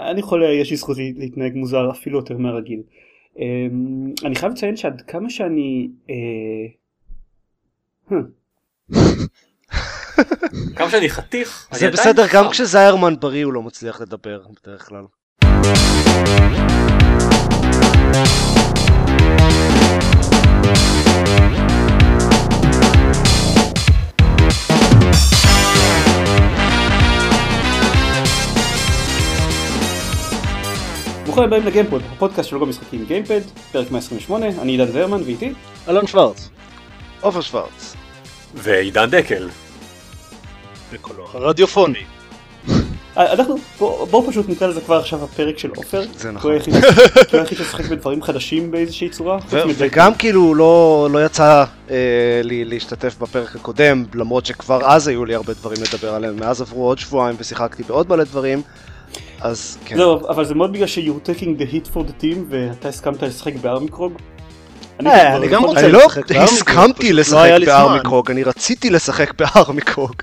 אני חולה, יש לי זכות להתנהג מוזר אפילו יותר מהרגיל. אמ, אני חייב לציין שעד כמה שאני... אה, כמה שאני חתיך. זה בסדר, גם. כשזיירמן בריא הוא לא מצליח לדבר בדרך כלל. ברוכים הבאים לגיימפוד, הפודקאסט של לוגו משחקים גיימפד, פרק 128, אני עידן זרמן ואיתי. אלון שוורץ, עופר שוורץ. ועידן דקל. בקולו הרדיופוני. אה, אנחנו, בוא- בואו פשוט נקרא לזה כבר עכשיו הפרק של עופר. זה נכון. כי הוא היחיד ששחק בדברים חדשים באיזושהי צורה. וגם כאילו לא, לא יצא אה, לי להשתתף בפרק הקודם, למרות שכבר אז היו לי הרבה דברים לדבר עליהם, מאז עברו עוד שבועיים ושיחקתי בעוד מלא דברים, אז כן. זהו, אבל זה מאוד בגלל ש-you're taking the hit for the team ואתה הסכמת לשחק בארמיקרוג. אה, אני גם רוצה אני לא לשחק בארמיקרוג, הסכמתי פשוט לא לשחק לי זמן. בארמיקרוג, אני רציתי לשחק בארמיקרוג.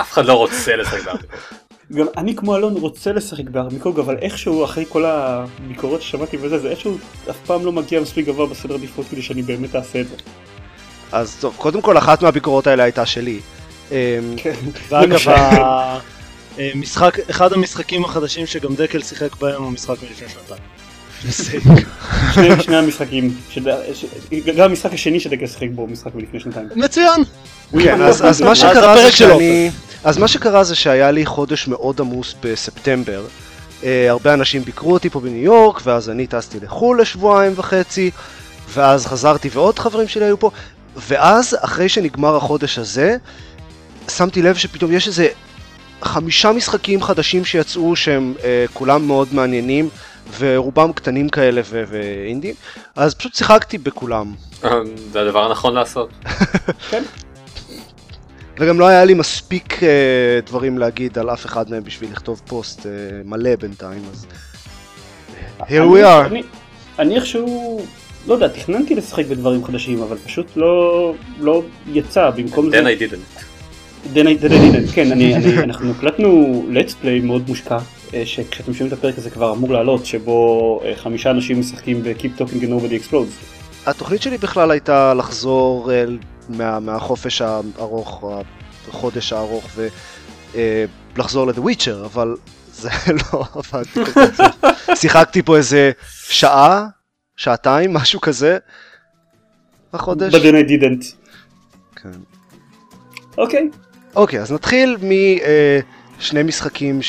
אף אחד לא רוצה לשחק בארמיקרוג. גם אני כמו אלון רוצה לשחק בארמיקרוג אבל איכשהו אחרי כל הביקורות ששמעתי וזה זה איכשהו אף פעם לא מגיע מספיק גבוה בסדר עדיפות כדי שאני באמת אעשה את זה. אז טוב, קודם כל אחת מהביקורות האלה הייתה שלי. אמ, כן. ואגב, המשחק, אחד המשחקים החדשים שגם דקל שיחק בהם הוא משחק מלפני שנתיים. שני- שני המשחקים, גם המשחק השני שדקל שיחק בו הוא משחק מלפני שנתיים. מצוין. כן, אז, אז מה שקרה זה שאני... אז מה שקרה זה שהיה לי חודש מאוד עמוס בספטמבר. Uh, הרבה אנשים ביקרו אותי פה בניו יורק, ואז אני טסתי לחו"ל לשבועיים וחצי, ואז חזרתי ועוד חברים שלי היו פה, ואז אחרי שנגמר החודש הזה, שמתי לב שפתאום יש איזה חמישה משחקים חדשים שיצאו שהם uh, כולם מאוד מעניינים, ורובם קטנים כאלה ו- ואינדים, אז פשוט שיחקתי בכולם. זה הדבר הנכון לעשות. וגם לא היה לי מספיק uh, דברים להגיד על אף אחד מהם בשביל לכתוב פוסט uh, מלא בינתיים, אז... Here we are. אני- אני איכשהו, לא יודע, תכננתי לשחק בדברים חדשים אבל פשוט לא לא יצא במקום זה. then I didn't. כן, אנחנו הקלטנו let's play מאוד מושקע, אה, שכשאתם שומעים את הפרק הזה כבר אמור לעלות, שבו אה, חמישה אנשים משחקים ב-Keep Talking and Nobody Explodes. התוכנית שלי בכלל הייתה לחזור מה, מהחופש הארוך, החודש הארוך, ולחזור ל-The Witcher, אבל זה לא עבד. שיחקתי פה איזה שעה, שעתיים, משהו כזה, בחודש. But then I didn't. כן. אוקיי, אוקיי, אז נתחיל משני משחקים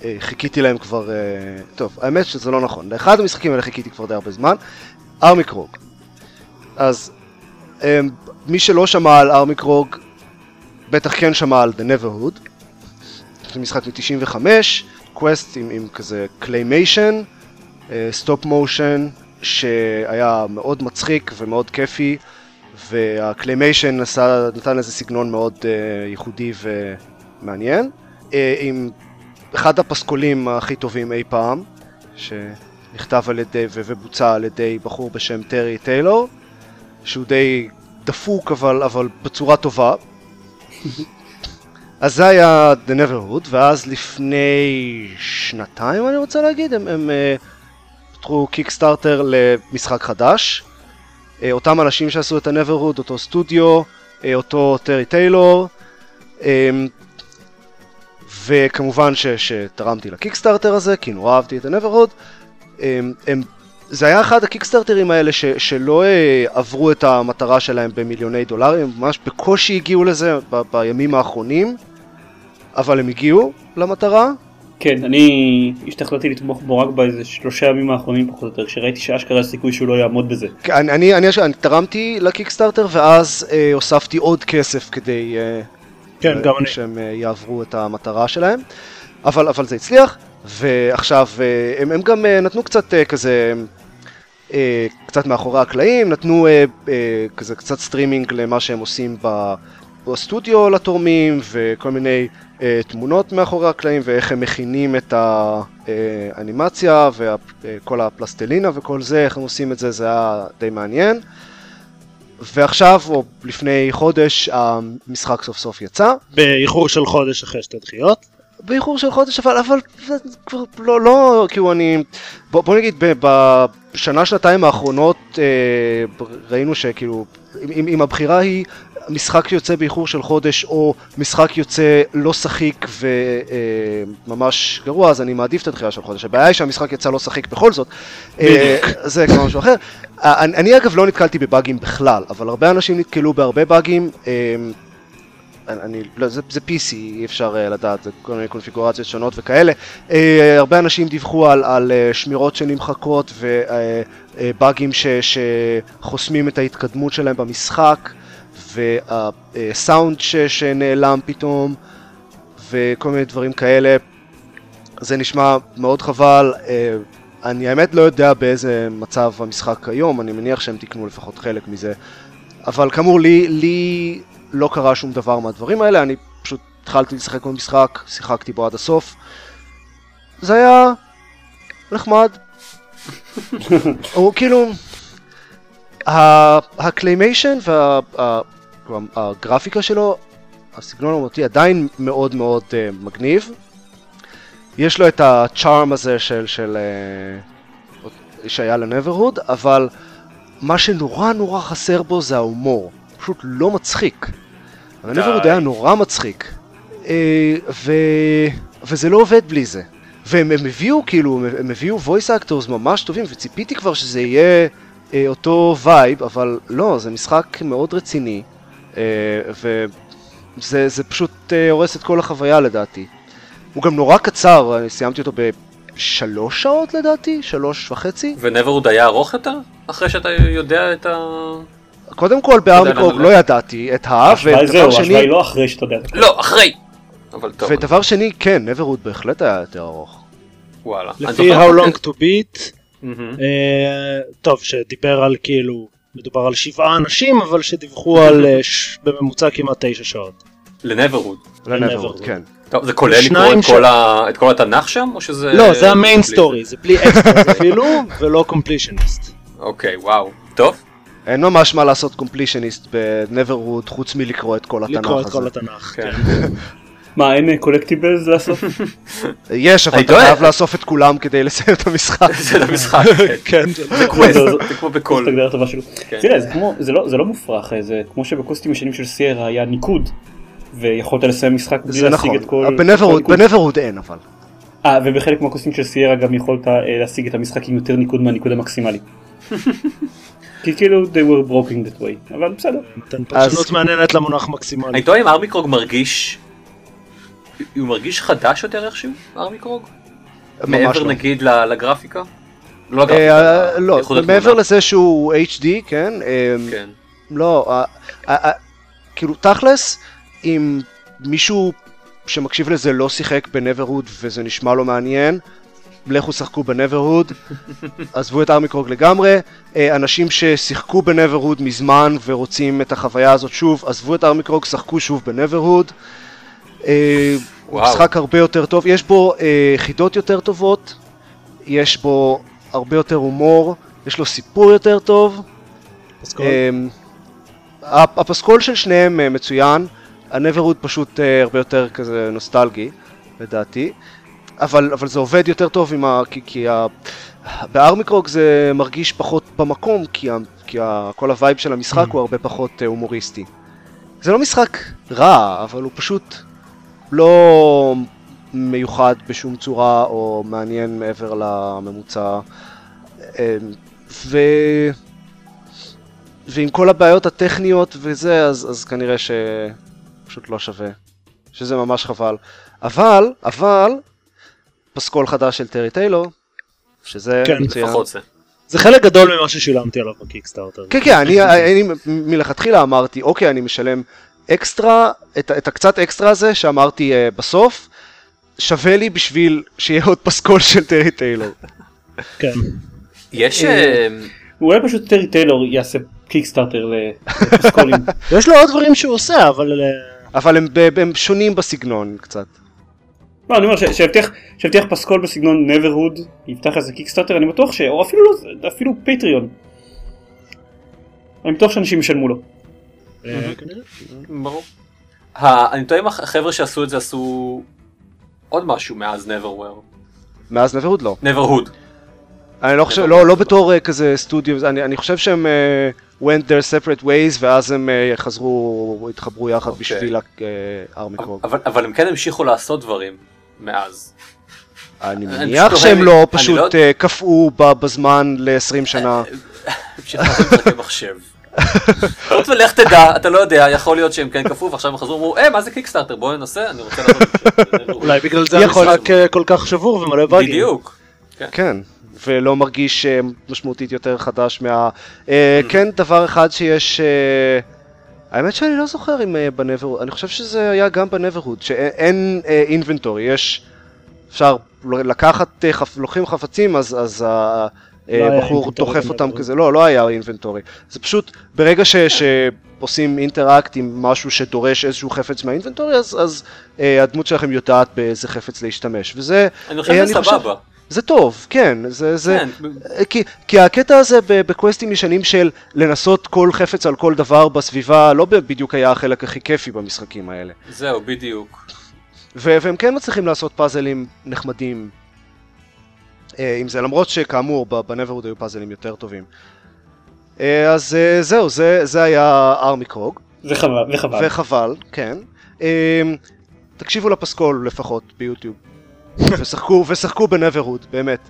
שחיכיתי להם כבר... אה, טוב, האמת שזה לא נכון. לאחד המשחקים האלה חיכיתי כבר די הרבה זמן, ארמיקרוג. אז אה, מי שלא שמע על ארמיקרוג, בטח כן שמע על The Neverhood. זה משחק מ-95, קווסט עם, עם כזה claymation, stop motion, שהיה מאוד מצחיק ומאוד כיפי. וה claymation נתן איזה סגנון מאוד uh, ייחודי ומעניין, uh, עם אחד הפסקולים הכי טובים אי פעם, שנכתב על ידי ובוצע על ידי בחור בשם טרי טיילור, שהוא די דפוק אבל, אבל בצורה טובה. אז זה היה The Neverhood, ואז לפני שנתיים אני רוצה להגיד, הם, הם uh, פתחו קיקסטארטר למשחק חדש. אה, אותם אנשים שעשו את ה-Neverhood, אותו סטודיו, אה, אותו טרי טיילור, אה, וכמובן ש- שתרמתי לקיקסטארטר הזה, כי נורא אהבתי את ה-Neverhood. אה, זה היה אחד הקיקסטארטרים האלה ש- שלא אה, עברו את המטרה שלהם במיליוני דולרים, הם ממש בקושי הגיעו לזה ב- בימים האחרונים, אבל הם הגיעו למטרה, כן, אני השתכנעתי לתמוך בו רק באיזה שלושה ימים האחרונים פחות או יותר, כשראיתי שאשכרה סיכוי שהוא לא יעמוד בזה. אני, אני, אני, אני תרמתי לקיקסטארטר ואז אה, הוספתי עוד כסף כדי אה, כן, גם אני. שהם אה, יעברו את המטרה שלהם, אבל, אבל זה הצליח, ועכשיו אה, הם, הם גם אה, נתנו קצת אה, כזה, אה, קצת מאחורי הקלעים, נתנו אה, אה, כזה קצת סטרימינג למה שהם עושים ב- בסטודיו לתורמים, וכל מיני אה, תמונות מאחורי הקלעים, ואיך הם מכינים את האנימציה, וכל הפלסטלינה וכל זה, איך הם עושים את זה, זה היה די מעניין. ועכשיו, או לפני חודש, המשחק סוף סוף יצא. באיחור של חודש אחרי שתי דחיות. באיחור של חודש, אבל, אבל כבר לא, לא, כאילו אני, בוא, בוא נגיד, בשנה, שנתיים האחרונות אה, ראינו שכאילו, אם, אם הבחירה היא משחק שיוצא באיחור של חודש, או משחק יוצא לא שחיק וממש גרוע, אז אני מעדיף את הדחייה של חודש. הבעיה היא שהמשחק יצא לא שחיק בכל זאת. אה, זה כבר משהו אחר. אה, אני, אני אגב לא נתקלתי בבאגים בכלל, אבל הרבה אנשים נתקלו בהרבה באגים. אה, אני, לא, זה, זה PC, אי אפשר uh, לדעת, זה כל מיני קונפיגורציות שונות וכאלה. Uh, הרבה אנשים דיווחו על, על uh, שמירות שנמחקות ובאגים uh, uh, שחוסמים את ההתקדמות שלהם במשחק, והסאונד uh, שנעלם פתאום, וכל מיני דברים כאלה. זה נשמע מאוד חבל. Uh, אני האמת לא יודע באיזה מצב המשחק היום, אני מניח שהם תיקנו לפחות חלק מזה. אבל כאמור, לי, לי לא קרה שום דבר מהדברים האלה, אני פשוט התחלתי לשחק במשחק, שיחקתי בו עד הסוף. זה היה נחמד. הוא כאילו, ה claymation והגרפיקה שלו, הסגנון האומנותי עדיין מאוד מאוד uh, מגניב. יש לו את ה charm הזה של, של uh, שהיה ל Neverhood, אבל מה שנורא נורא חסר בו זה ההומור. פשוט לא מצחיק. ה Neverhood היה נורא מצחיק. אה, ו... וזה לא עובד בלי זה. והם הם הביאו כאילו, הם הביאו voice actors ממש טובים, וציפיתי כבר שזה יהיה אה, אותו vibe, אבל לא, זה משחק מאוד רציני, וזה זה פשוט אה, הורס את כל החוויה לדעתי. הוא גם נורא קצר, אני סיימתי אותו בשלוש שעות לדעתי, שלוש וחצי. ונברוד היה ארוך יותר? אחרי שאתה יודע את ה... קודם כל בארמיקרוג לא ידעתי את ה... ההשוואה זהו, ההשוואה היא לא אחרי שאתה יודע. לא, אחרי! אבל טוב. ודבר שני, כן, נברוד בהחלט היה יותר ארוך. וואלה. לפי How Long to Beat, אה, טוב, שדיבר על כאילו, מדובר על שבעה אנשים, אבל שדיווחו על אה, ש- בממוצע כמעט תשע שעות. ל Neverhood. ל Neverhood, כן. טוב, זה כולל לקרוא את כל ה- את כל התנ"ך שם, או שזה... לא, זה ה main story, זה בלי אקסטרה אפילו, ולא completionist. אוקיי, וואו. טוב. אין ממש מה לעשות completionist ב Neverhood חוץ מלקרוא את כל התנ"ך לקרוא את כל הזה. התנ"ך, כן. כן. מה, אין collectibles לאסוף? יש, אבל אתה טועה. חייב לאסוף את כולם כדי לסיים את המשחק. זה למשחק. כן, זה קווסט, זה כמו בכל... טובה שלו. כן. תראה, זה כמו, זה לא- זה לא מופרך, זה כמו שבקוסטים השנים של סיירה היה ניקוד. ויכולת לסיים משחק בלי זה להשיג נכון, את כל... בנברוד- כל ניקוד. בנברוד אין אבל. אה, ובחלק מהקוסטים של סיירה גם יכולת אה, להשיג את המשחק עם יותר ניקוד מהניקוד המקסימלי. כי כאילו they were broken that way, אבל בסדר. אז- פרשנות מעניינת למונח מקסימלי. אני תוהה אם ארמיקרוג מרגיש... הוא מרגיש חדש יותר איכשהו, ארמיקרוג? ממש מעבר לא. נגיד ל- לגרפיקה? לא אה, לגרפיקה, לא, מעבר. לזה שהוא HD, כן? אה, כן. לא, אה, אה, אה, כאילו תכלס, אם מישהו שמקשיב לזה לא שיחק בנברהוד וזה נשמע לו מעניין, לכו שחקו בנברהוד, עזבו את ארמיקרוג לגמרי, אה, אנשים ששיחקו בנברהוד מזמן ורוצים את החוויה הזאת שוב, עזבו את ארמיקרוג, שחקו שוב בנברהוד. אה, הוא וואו. משחק הרבה יותר טוב, יש בו אה, חידות יותר טובות, יש בו הרבה יותר הומור, יש לו סיפור יותר טוב. פסקול. הפ- הפסקול של שניהם אה, מצוין, ה Neverhood פשוט אה, הרבה יותר כזה נוסטלגי, לדעתי, אבל, אבל זה עובד יותר טוב עם ה... כי, כי ה... ב Armikrog זה מרגיש פחות במקום, כי, ה... כי ה... כל ה vibe של המשחק הוא הרבה פחות אה, הומוריסטי. זה לא משחק רע, אבל הוא פשוט לא מיוחד בשום צורה או מעניין מעבר לממוצע. אמ, ו... ועם כל הבעיות הטכניות וזה, אז, אז כנראה שפשוט לא שווה. שזה ממש חבל. אבל, אבל, פסקול חדש של טרי טיילור, שזה כן, מצוין. לפחות זה. זה חלק גדול ממה ששילמתי עליו בקיקסטארטר. כן, כן, אני, אני מלכתחילה אמרתי, אוקיי, אני משלם אקסטרה, את, את הקצת אקסטרה הזה שאמרתי uh, בסוף, שווה לי בשביל שיהיה עוד פסקול של טרי טיילור. כן. יש... אה, אה, אולי פשוט טרי טיילור יעשה Kickstarter לפסקולים. יש לו עוד דברים שהוא עושה, אבל... אה, אבל הם, הם שונים בסגנון קצת. לא, אני אומר שיבטיח שיבטיח פסקול בסגנון Neverhood, יפתח איזה Kickstarter, אני בטוח ש... או אפילו לא, אפילו Patreon. אני בטוח שאנשים ישלמו לו. אה, כנראה. ברור. ה- אני טועה אם החבר'ה שעשו את זה עשו עוד משהו מאז Neverwhere. מאז נברוד לא. Neverhood. אני לא חושב, לא, לא לא. בתור אה, כזה סטודיו, אני, אני חושב שהם אה, went their separate ways ואז הם אה, חזרו, התחברו יחד אוקיי. בשביל ארמי קרוג. אבל, אבל הם כן המשיכו לעשות דברים מאז. אני מניח פשוט שהם לא פשוט לא- אה, קפאו בזמן ל-20 שנה. המשיכו לעשות משחקי מחשב. חוץ ולך תדע, אתה לא יודע, יכול להיות שהם כן קפאו ועכשיו הם חזרו ואמרו, אה, מה זה קיקסטארטר? בואו ננסה, אני רוצה לעשות את זה." אולי בגלל זה המשחק כל כך שבור ומלא באגים. בדיוק. כן, ולא מרגיש אה, משמעותית יותר חדש מה... אה, כן, דבר אחד שיש... אה, האמת שאני לא זוכר אם בנברוד, אני חושב שזה היה גם בנברוד, שאין אינבנטורי, יש... אפשר לקחת, לוקחים חפצים, אז, היה הבחור inventory דוחף אותם בנברוד. כזה, לא, לא היה אינבנטורי. זה פשוט, ברגע ש... שעושים אינטראקט עם משהו שדורש איזשהו חפץ מהאינבנטורי, אז, אז אה, הדמות שלכם יודעת באיזה חפץ להשתמש, וזה... אני חושב אה, שזה סבבה. זה טוב, כן, זה, זה, כן, כי, כי הקטע הזה בקווסטים ישנים של לנסות כל חפץ על כל דבר בסביבה לא בדיוק היה החלק הכי כיפי במשחקים האלה. זהו, בדיוק. והם כן מצליחים לעשות פאזלים נחמדים אה, עם זה, למרות שכאמור בנברוד היו פאזלים יותר טובים. אה, אז אה, זהו, זה, זה היה ארמי קרוג, זה חבל, וחבל. וחבל, כן. אה, תקשיבו לפסקול לפחות ביוטיוב, ושחקו, ושחקו בנברוד, באמת.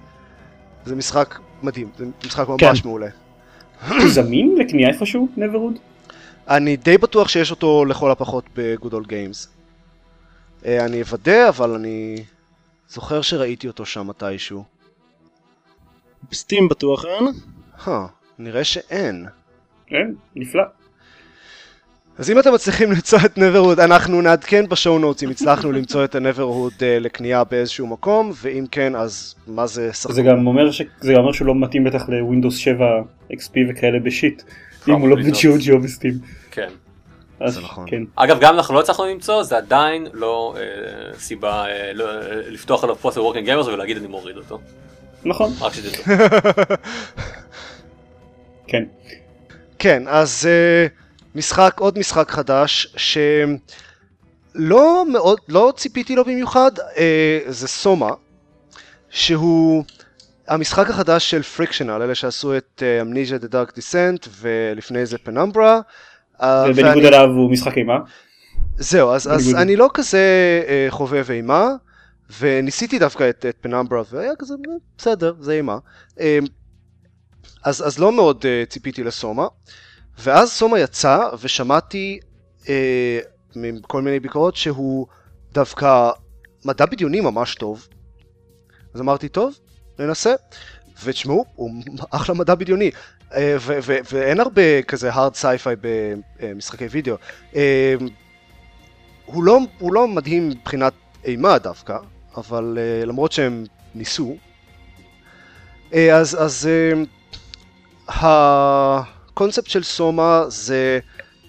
זה משחק מדהים, זה משחק ממש כן. מעולה. הוא זמין לקנייה איפשהו, נברוד? אני די בטוח שיש אותו לכל הפחות Games. אה, אני אוודא, אבל אני זוכר שראיתי אותו שם מתישהו. בסטים בטוח אין. נראה שאין. כן, נפלא. אז אם אתם מצליחים למצוא את נברהוד, אנחנו נעדכן בשואו נוטס אם הצלחנו למצוא את הנברהוד אה, לקנייה באיזשהו מקום, ואם כן, אז מה זה שחקו? זה גם אומר ש- זה גם אומר שהוא לא מתאים בטח לווינדוס 7 XP וכאלה בשיט. אם הוא לא. ב GOG או ב Steam. כן. אז זה נכון. כן. אגב, גם אם אנחנו לא הצלחנו למצוא, זה עדיין לא אה, סיבה אה, לא, אה, לפתוח עליו פוסט Working Gamers ולהגיד אני מוריד אותו. נכון, רק שתדעו. כן. כן, אז uh, משחק, עוד משחק חדש, שלא מאוד, לא ציפיתי לו במיוחד, uh, זה SOMA, שהוא המשחק החדש של פריקשנל, אלה שעשו את אמניזיה דה דארק דיסנט, ולפני זה פנמברה. ובניגוד אליו הוא משחק אימה. זהו, אז, אז. אני לא כזה uh, חובב אימה, וניסיתי דווקא את, את פנמברה, והיה כזה, "אה, בסדר, זה אימה. Uh, אז, אז לא מאוד uh, ציפיתי לסומה, ואז סומה יצא, ושמעתי uh, מכל מיני ביקורות שהוא דווקא מדע בדיוני ממש טוב. אז אמרתי, טוב, ננסה. ותשמעו, הוא אחלה מדע בדיוני. אה, ו- ו- ואין הרבה כזה hard sci-fi במשחקי וידאו. אה, הוא לא, הוא לא מדהים מבחינת אימה דווקא, אבל uh, למרות שהם ניסו. Uh, אז, אז uh, הקונספט של סומה זה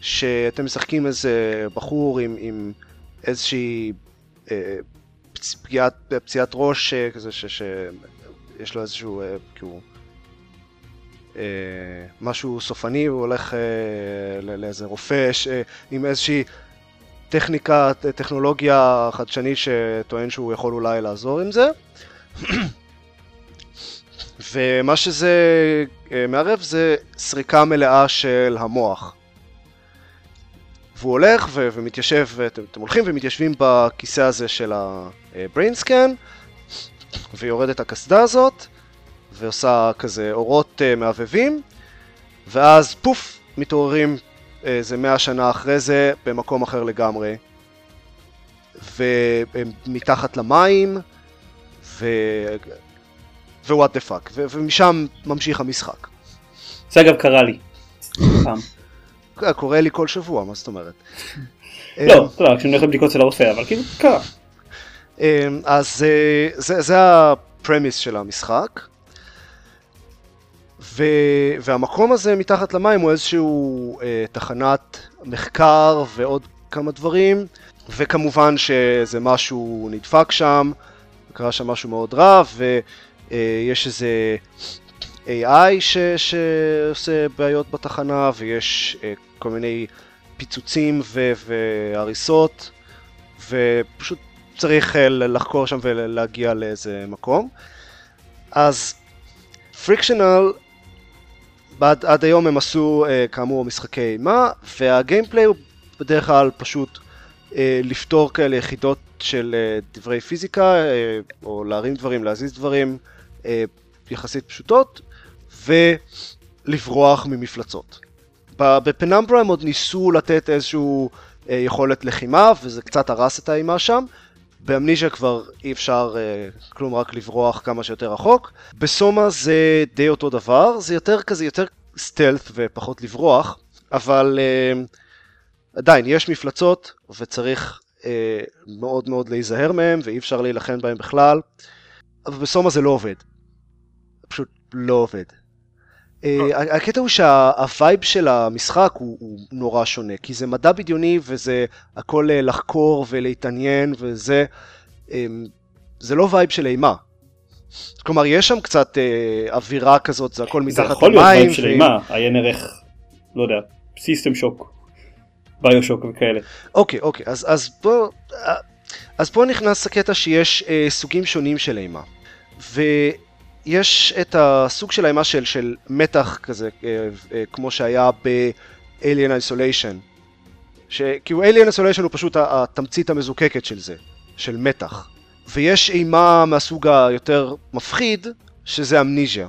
שאתם משחקים איזה בחור עם, עם איזושהי uh, פצ- פגיעת, פציעת ראש uh, כזה ש, שיש לו איזשהו uh, כאילו אה, משהו סופני, הוא הולך ל- לאיזה רופא ש- עם איזושהי טכניקה, טכנולוגיה חדשנית שטוען שהוא יכול אולי לעזור עם זה. ומה שזה אה, מערב זה סריקה מלאה של המוח. והוא הולך ו- ומתיישב, ואתם אתם הולכים ומתיישבים בכיסא הזה של ה-brain scan, ויורדת הקסדה הזאת, ועושה כזה אורות uh, מהבהבים, ואז פוף, מתעוררים אה, איזה מאה שנה אחרי זה במקום אחר לגמרי, והם מתחת למים, ו... ו what the fuck, ומשם ממשיך המשחק. זה אגב קרה לי. פעם. קורה לי כל שבוע, מה זאת אומרת? לא, יודע, כשאני הולך לבדיקות אצל הרופא, אבל כאילו, קרה. אז אה, זה, זה ה premise של המשחק. והמקום הזה מתחת למים הוא איזשהו אה, תחנת מחקר ועוד כמה דברים, וכמובן שזה משהו נדפק שם, קרה שם משהו מאוד רע, ויש איזה AI ש, שעושה בעיות בתחנה, ויש אה, כל מיני פיצוצים ו, והריסות, ופשוט צריך אה, לחקור שם ולהגיע לאיזה מקום. אז פריקשנל, עד, עד היום הם עשו אה, כאמור משחקי אימה, והגיימפליי הוא בדרך כלל פשוט אה, לפתור כאלה יחידות של אה, דברי פיזיקה, אה, או להרים דברים, להזיז דברים אה, יחסית פשוטות, ולברוח ממפלצות. בפנמברה הם עוד ניסו לתת איזשהו אה, יכולת לחימה, וזה קצת הרס את האימה שם. באמניז'ה כבר אי אפשר אה, כלום רק לברוח כמה שיותר רחוק. בסומה זה די אותו דבר, זה יותר כזה, יותר stealth ופחות לברוח, אבל אה, עדיין יש מפלצות וצריך אה, מאוד מאוד להיזהר מהם ואי אפשר להילחם בהם בכלל, אבל ב SOMA זה לא עובד. פשוט לא עובד. אה, הקטע הוא שה vibe של המשחק הוא, הוא נורא שונה, כי זה מדע בדיוני וזה הכל אה, לחקור ולהתעניין וזה, אמ, זה לא vibe של אימה. כלומר, יש שם קצת אה, אווירה כזאת, זה הכל מתחת למים. זה יכול להיות vibe של אימה, עיין ערך, לא יודע, System Shock, BioShock וכאלה. אוקיי, אוקיי, אז, אז פה... אז פה נכנס הקטע שיש אה, סוגים שונים של אימה. ו... יש את הסוג של האימה של, של מתח כזה, אה, אה, כמו שהיה ב-Alien Isolation. שכאילו Alien Isolation הוא פשוט התמצית המזוקקת של זה, של מתח. ויש אימה מהסוג היותר מפחיד, שזה אמניזיה.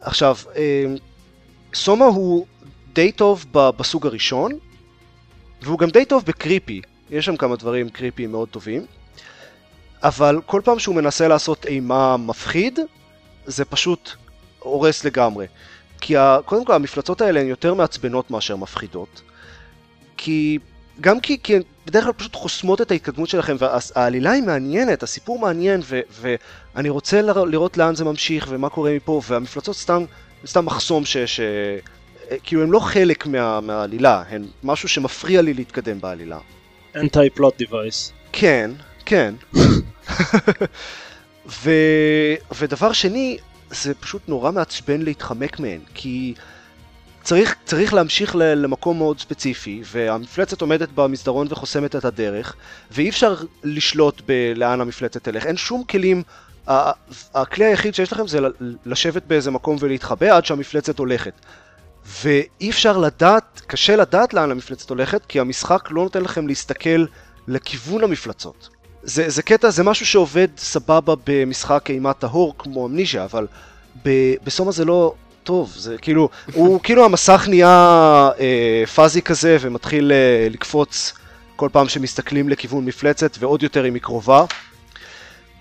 עכשיו, אה, סומה הוא די טוב בסוג הראשון, והוא גם די טוב בקריפי. יש שם כמה דברים קריפי מאוד טובים. אבל כל פעם שהוא מנסה לעשות אימה מפחיד, זה פשוט הורס לגמרי. כי ה... קודם כל המפלצות האלה הן יותר מעצבנות מאשר מפחידות. כי... גם כי, כי הן בדרך כלל פשוט חוסמות את ההתקדמות שלכם, והעלילה היא מעניינת, הסיפור מעניין, ו, ואני רוצה לראות לאן זה ממשיך ומה קורה מפה, והמפלצות סתם, סתם מחסום ש... ש... כאילו הם לא חלק מה, מהעלילה, הן משהו שמפריע לי להתקדם בעלילה. anti-plot device. כן, כן. ו... ודבר שני, זה פשוט נורא מעצבן להתחמק מהן, כי צריך, צריך להמשיך למקום מאוד ספציפי, והמפלצת עומדת במסדרון וחוסמת את הדרך, ואי אפשר לשלוט בלאן המפלצת תלך. אין שום כלים, הכלי היחיד שיש לכם זה לשבת באיזה מקום ולהתחבא עד שהמפלצת הולכת. ואי אפשר לדעת, קשה לדעת לאן המפלצת הולכת, כי המשחק לא נותן לכם להסתכל לכיוון המפלצות. זה, זה קטע, זה משהו שעובד סבבה במשחק אימה טהור כמו אמניזיה, אבל ב, בסומה זה לא טוב, זה כאילו, הוא כאילו המסך נהיה אה, פאזי כזה ומתחיל אה, לקפוץ כל פעם שמסתכלים לכיוון מפלצת ועוד יותר אם היא קרובה.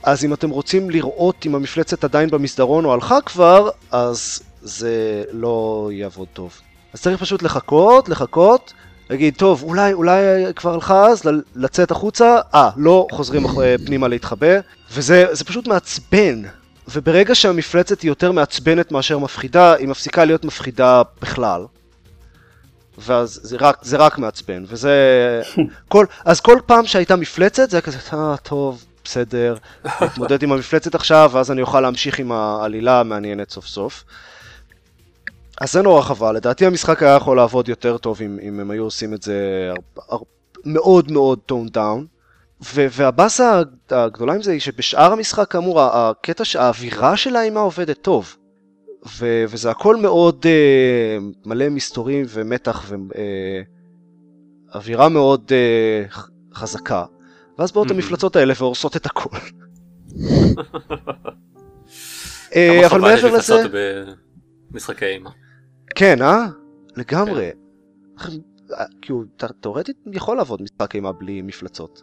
אז אם אתם רוצים לראות אם המפלצת עדיין במסדרון או הלכה כבר, אז זה לא יעבוד טוב. אז צריך פשוט לחכות, לחכות, להגיד, טוב, אולי, אולי כבר הלכה אז, לצאת החוצה, אה, לא, חוזרים פנימה להתחבא, וזה פשוט מעצבן. וברגע שהמפלצת היא יותר מעצבנת מאשר מפחידה, היא מפסיקה להיות מפחידה בכלל. ואז זה רק, זה רק מעצבן, וזה... כל, אז כל פעם שהייתה מפלצת, זה היה כזה, אה, טוב, בסדר, נתמודד עם המפלצת עכשיו, ואז אני אוכל להמשיך עם העלילה המעניינת סוף סוף. אז זה נורא חבל, לדעתי המשחק היה יכול לעבוד יותר טוב אם, אם הם היו עושים את זה הר, הר, מאוד מאוד טון דאון. והבאסה הגדולה עם זה היא שבשאר המשחק כאמור הקטע שהאווירה של האימה עובדת טוב. ו, וזה הכל מאוד uh, מלא מסתורים ומתח ואווירה אה, uh, מאוד uh, חזקה. ואז באות mm-hmm. המפלצות האלה והורסות את הכל. אבל מעבר לזה... במשחקי אימה. כן, אה? לגמרי. כן. כאילו, תאורטית יכול לעבוד משחק אימה בלי מפלצות.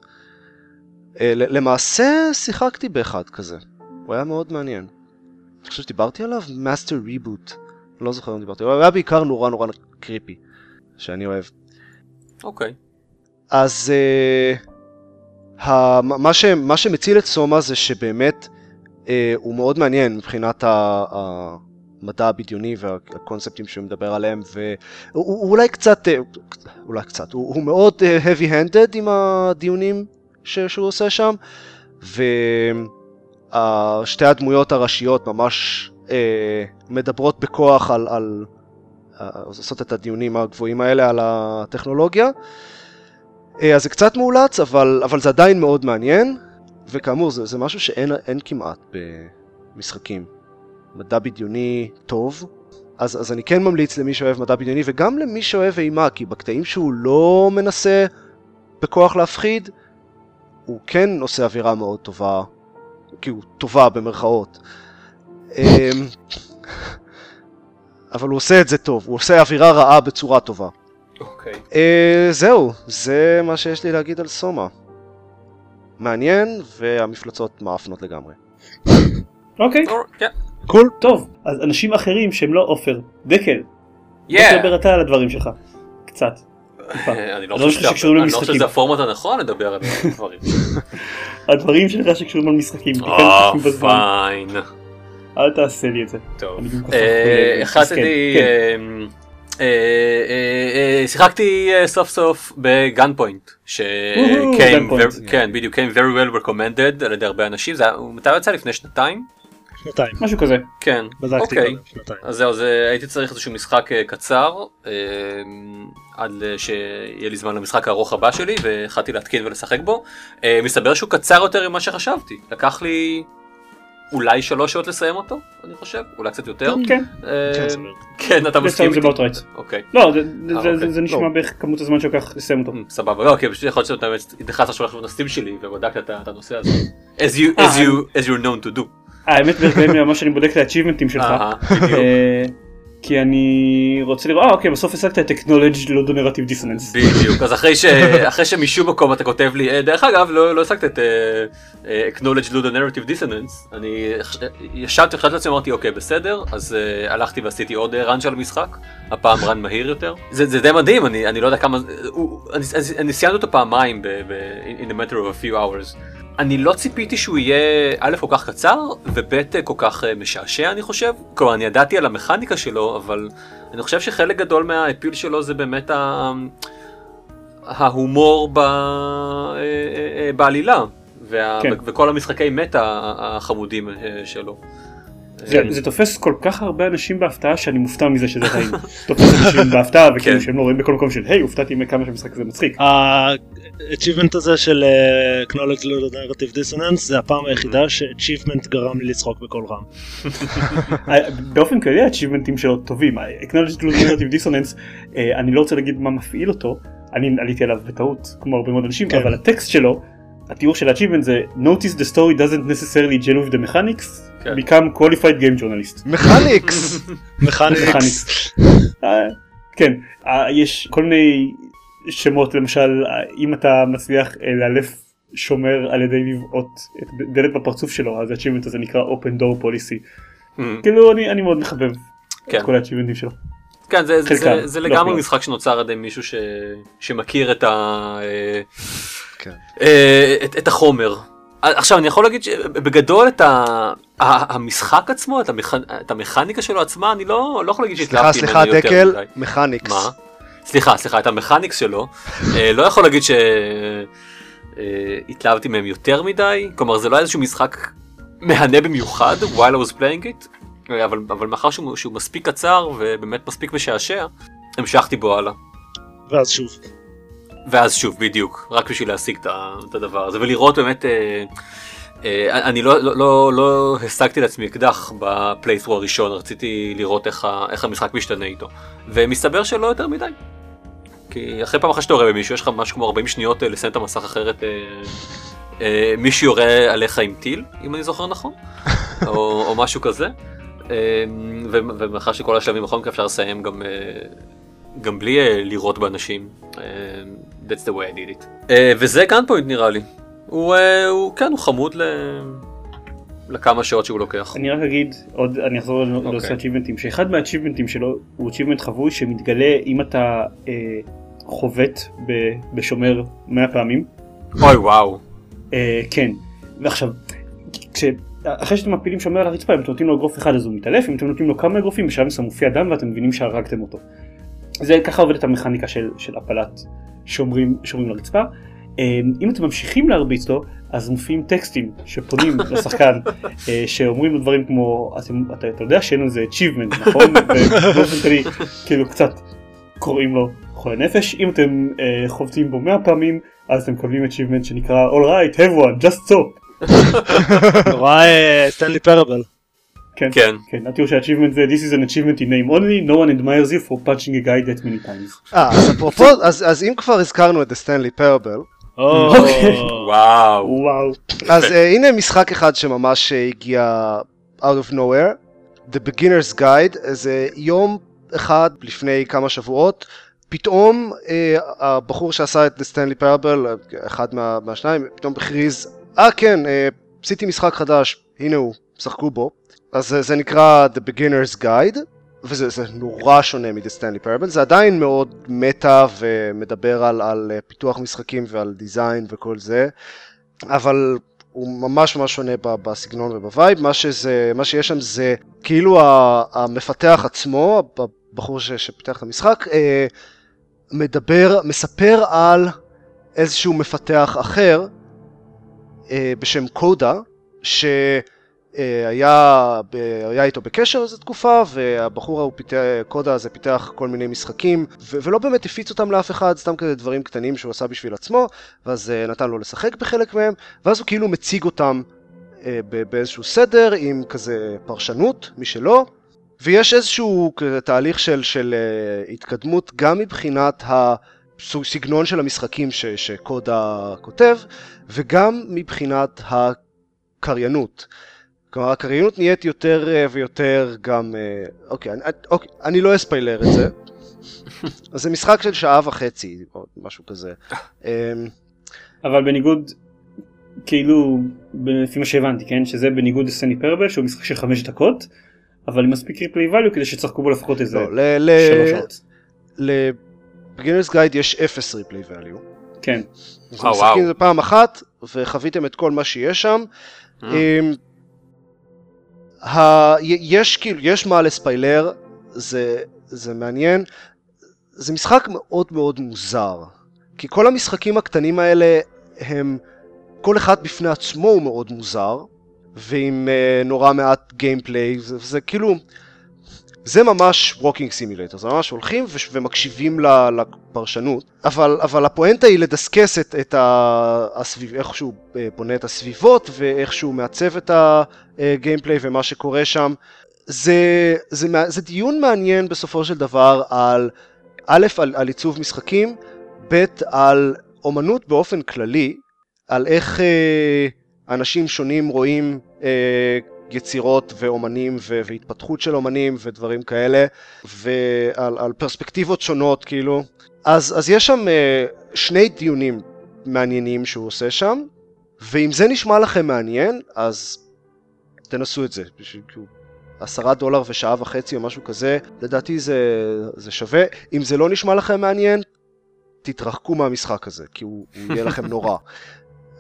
אה, למעשה שיחקתי באחד כזה, הוא היה מאוד מעניין. אני חושב שדיברתי עליו? Master Reboot. לא זוכר אם דיברתי, הוא היה בעיקר נורא נורא creepy, שאני אוהב. אוקיי. אז uh, ה, מה, ש, מה שמציל את SOMA זה שבאמת הוא מאוד מעניין מבחינת ה, המדע הבדיוני והקונספטים שהוא מדבר עליהם והוא אולי קצת, אה, אולי קצת, הוא, הוא מאוד אה, heavy handed עם הדיונים ש, שהוא עושה שם ושתי הדמויות הראשיות ממש אה, מדברות בכוח על, על אה, עושות את הדיונים הגבוהים האלה על הטכנולוגיה אז זה קצת מאולץ אבל, אבל זה עדיין מאוד מעניין וכאמור, זה, זה משהו שאין אין כמעט במשחקים. מדע בדיוני טוב, אז, אז אני כן ממליץ למי שאוהב מדע בדיוני, וגם למי שאוהב אימה, כי בקטעים שהוא לא מנסה בכוח להפחיד, הוא כן עושה אווירה מאוד טובה, כאילו טובה במרכאות. אמ, אבל הוא עושה את זה טוב, הוא עושה אווירה רעה בצורה טובה. אוקיי. אה, זהו, זה מה שיש לי להגיד על סומה. מעניין, והמפלצות מאפנות לגמרי. אוקיי, כן. קול. טוב, אז אנשים אחרים שהם לא עופר, דקל, בוא. תדבר אתה על הדברים שלך, קצת. אני לא הדברים חושב שזה- אני לא חושב. שזה הפורמט הנכון לדבר על דברים. הדברים שלך שקשורים למשחקים, תיקן אה, אותי בזמן, פיין. אל תעשה לי את זה. טוב. אה, החלטתי, מסכן, אה, אה, שיחקתי סוף סוף בגן פוינט, ש... וואו, came Gunpoint. ver- כן בדיוק, came very well recommended על ידי הרבה אנשים, זה מתי יצא לפני שנתיים? שנתיים. משהו כזה. כן, בדקתי אוקיי. קודם, שנתיים. אז זהו, זה, הייתי צריך איזשהו משחק אה, קצר, אה, עד ל- שיהיה לי זמן למשחק הארוך הבא שלי, והחלטתי להתקין ולשחק בו. אה, מסתבר שהוא קצר יותר ממה שחשבתי, לקח לי אולי שלוש שעות לסיים אותו, אני חושב, אולי קצת יותר. כן, אה, כן. כן, אתה מסכים זה איתי? about right. אוקיי. לא, זה- זה- אה, זה- אוקיי. זה נשמע לא. בערך כמות הזמן שלוקח לסיים אותו. Mm, סבבה, לא, כי פשוט יכול להיות שאתה באמת נכנסת עכשיו הסטים שלי ובדקת את הנושא הזה. as you אה, as you as you're known to do. אה, האמת אלה ממש אני בודק את האצ'יבמנטים שלך. אה, כי אני רוצה לראות, אה אוקיי בסוף השגת את acknowledge לא דונרטיב דיסוננס. בדיוק אז אחרי ש... אחרי שמשום מקום אתה כותב לי "אה, דרך אגב לא לא השגת את אה, acknowledge Ludo narrative dissonance אני ישבתי חשבתי לעצמי אמרתי אוקיי בסדר אז אה, הלכתי ועשיתי עוד run של המשחק הפעם run מהיר יותר זה זה די מדהים אני אני לא יודע כמה הוא- אני- אני- אני סיימתי אותו פעמיים ב- ב- in a matter of a few hours. אני לא ציפיתי שהוא יהיה א' כל כך קצר וב' כל כך אה, משעשע אני חושב. כלומר אני ידעתי על המכניקה שלו אבל אני חושב שחלק גדול מהאפיל שלו זה באמת ה... ההומור ב... אה, אה, בעלילה וה... כן. וכל המשחקי מטה החמודים שלו. זה, אה, זה תופס כל כך הרבה אנשים בהפתעה שאני מופתע מזה שזה טעים. תופס אנשים בהפתעה וכאילו כן. שהם לא רואים בכל מקום של היי הופתעתי מכמה שהמשחק הזה מצחיק. ה-achievement הזה של אה, acknowledge to narrative dissonance זה הפעם היחידה ש-achievement גרם לי לצחוק בקול רם. אה, באופן כללי האצ'יבמנטים שלו טובים. acknowledge to narrative dissonance אה, אני לא רוצה להגיד מה מפעיל אותו אני עליתי עליו בטעות כמו הרבה מאוד אנשים כן. אבל הטקסט שלו התיאור של ה-achievement זה notice the story doesn't necessarily gel with the mechanics כן. become qualified game journalist. מכניקס! מכניקס. אה, כן אה, יש כל מיני שמות למשל אה, אם אתה מצליח לאלף שומר על ידי לבעוט את דלת בפרצוף שלו אז ה-achievement הזה נקרא open door policy Mm, כאילו אני אני מאוד מחבב כן. את כל ה-achievementים שלו. כן זה, זה, חלקם, זה, זה לא לגמרי כולם. משחק שנוצר על ידי מישהו ש... שמכיר את, ה... כן. את, את החומר. עכשיו אני יכול להגיד שבגדול את ה... המשחק עצמו, את, המכ... את המכניקה שלו עצמה, אני לא, לא יכול להגיד סליחה, שהתלהבתי סליחה, ממנו יותר דקל, מדי. מכניקס. מה? סליחה, סליחה, את המכניקס שלו, אה, לא יכול להגיד שהתלהבתי מהם יותר מדי, כלומר זה לא היה איזשהו משחק מהנה במיוחד, while I was playing it, אה, אבל, אבל מאחר שהוא, שהוא מספיק קצר ובאמת מספיק משעשע, המשכתי בו הלאה. ואז שוב. ואז שוב, בדיוק, רק בשביל להשיג את הדבר הזה, ולראות באמת, אה, אה, אני לא, לא, לא, לא השגתי לעצמי אקדח בפליית'רו הראשון, רציתי לראות איך, ה- איך המשחק משתנה איתו, ומסתבר שלא יותר מדי. כי אחרי פעם אחת שאתה יורה במישהו, יש לך משהו כמו 40 שניות אה, לסיים את המסך אחרת, אה, אה, מישהו יורה עליך עם טיל, אם אני זוכר נכון, או, או משהו כזה. אה, ומאחר שכל השלבים בכל מקרה אפשר לסיים גם, אה, גם בלי אה, לירות באנשים. אה, That's the way I did it. אה, וזה גן פוינט נראה לי. הוא, אה, הוא כן, הוא חמוד ל... לכמה שעות שהוא לוקח. אני רק אגיד עוד אני אחזור לנושא אוקיי. achievements שאחד מהachievements שלו הוא achievement חבוי שמתגלה אם אתה אה, חובט ב- בשומר 100 פעמים. אוי וואו. אה, כן. ועכשיו כש... אחרי שאתם מפילים שומר על הרצפה אם אתם נותנים לו אגרוף אחד אז הוא מתעלף אם אתם נותנים לו כמה אגרופים בשלב מסוים מופיע דם ואתם מבינים שהרגתם אותו. זה ככה עובדת המכניקה של, של הפלת שומרים, שומרים לרצפה. אה, אם אתם ממשיכים להרביץ לו אז מופיעים טקסטים שפונים לשחקן אה, שאומרים לו דברים כמו אתם, אתה, אתה יודע שאין לזה achievement נכון? ובאופן כללי כאילו קצת קוראים לו חולה נפש אם אתם אה, חובטים בו 100 פעמים אז אתם מקבלים achievement שנקרא all right have one just so נורא אה, סטנלי פרבל. כן, כן. כן, התיאור של ה-achievement זה This is an achievement in name only, no one admires you for punching a guy that many times. אה, אז אפרופו, אז אז אם כבר הזכרנו את סטנלי פרבל, אוקיי. וואו. וואו. אז uh, הנה משחק אחד שממש uh, הגיע out of nowhere, The Beginner's Guide, איזה יום אחד לפני כמה שבועות, פתאום uh, הבחור שעשה את סטנלי פרבל, אחד מה, מהשניים, פתאום הכריז, אה כן, uh, עשיתי משחק חדש, הנה הוא, שחקו בו. אז זה נקרא The Beginner's Guide, וזה זה נורא שונה מ-The Stanley Parable, זה עדיין מאוד מטא ומדבר על, על uh, פיתוח משחקים ועל דיזיין וכל זה, אבל הוא ממש ממש שונה בסגנון ובווייב, מה, שזה, מה שיש שם זה כאילו המפתח עצמו, הבחור ש- שפיתח את המשחק, אה, מדבר, מספר על איזשהו מפתח אחר אה, בשם קודה, שהיה היה איתו בקשר איזו תקופה, והבחור ההוא פיתח, קודה הזה פיתח כל מיני משחקים, ו- ולא באמת הפיץ אותם לאף אחד, סתם כזה דברים קטנים שהוא עשה בשביל עצמו, ואז אה, נתן לו לשחק בחלק מהם, ואז הוא כאילו מציג אותם אה, באיזשהו סדר עם כזה פרשנות משלו, ויש איזשהו תהליך של, של התקדמות גם מבחינת הסגנון של המשחקים ש, שקודה כותב, וגם מבחינת הקריינות. כלומר, הקריינות נהיית יותר uh, ויותר גם... Uh, אוקיי, אני, אוקיי, אני לא אספיילר את זה. אז זה משחק של שעה וחצי, או משהו כזה. Um, אבל בניגוד, כאילו, לפי מה שהבנתי, כן? שזה בניגוד לסטני פרבל, שהוא משחק של חמש דקות, אבל עם מספיק ריפלי value כדי שצחקו בו לפחות איזה לא, שלוש שעות. ל-Beginner's Guide יש אפס ריפלי value. כן. אז אה, משחקים וואו. זה פעם אחת, וחוויתם את כל מה שיש שם. ה- יש כאילו, יש מה לספיילר, זה, זה מעניין. זה משחק מאוד מאוד מוזר. כי כל המשחקים הקטנים האלה הם, כל אחד בפני עצמו הוא מאוד מוזר, ועם uh, נורא מעט gameplay, זה, זה כאילו, זה ממש walking simulator, זה ממש הולכים ומקשיבים לפרשנות, אבל, אבל הפואנטה היא לדסקס את, את הסביב, איך שהוא אה, בונה את הסביבות ואיך שהוא מעצב את הגיימפליי ומה שקורה שם. זה, זה, מע- זה דיון מעניין בסופו של דבר על, א', על, על עיצוב משחקים, ב', על אומנות באופן כללי, על איך אה, אנשים שונים רואים אה, יצירות ואומנים ו- והתפתחות של אומנים ודברים כאלה, ועל על פרספקטיבות שונות כאילו. אז, אז יש שם אה, שני דיונים מעניינים שהוא עושה שם, ואם זה נשמע לכם מעניין, אז תנסו את זה. בשביל כאילו עשרה דולר ושעה וחצי או משהו כזה, לדעתי זה, זה שווה. אם זה לא נשמע לכם מעניין, תתרחקו מהמשחק הזה, כי הוא, הוא יהיה לכם נורא.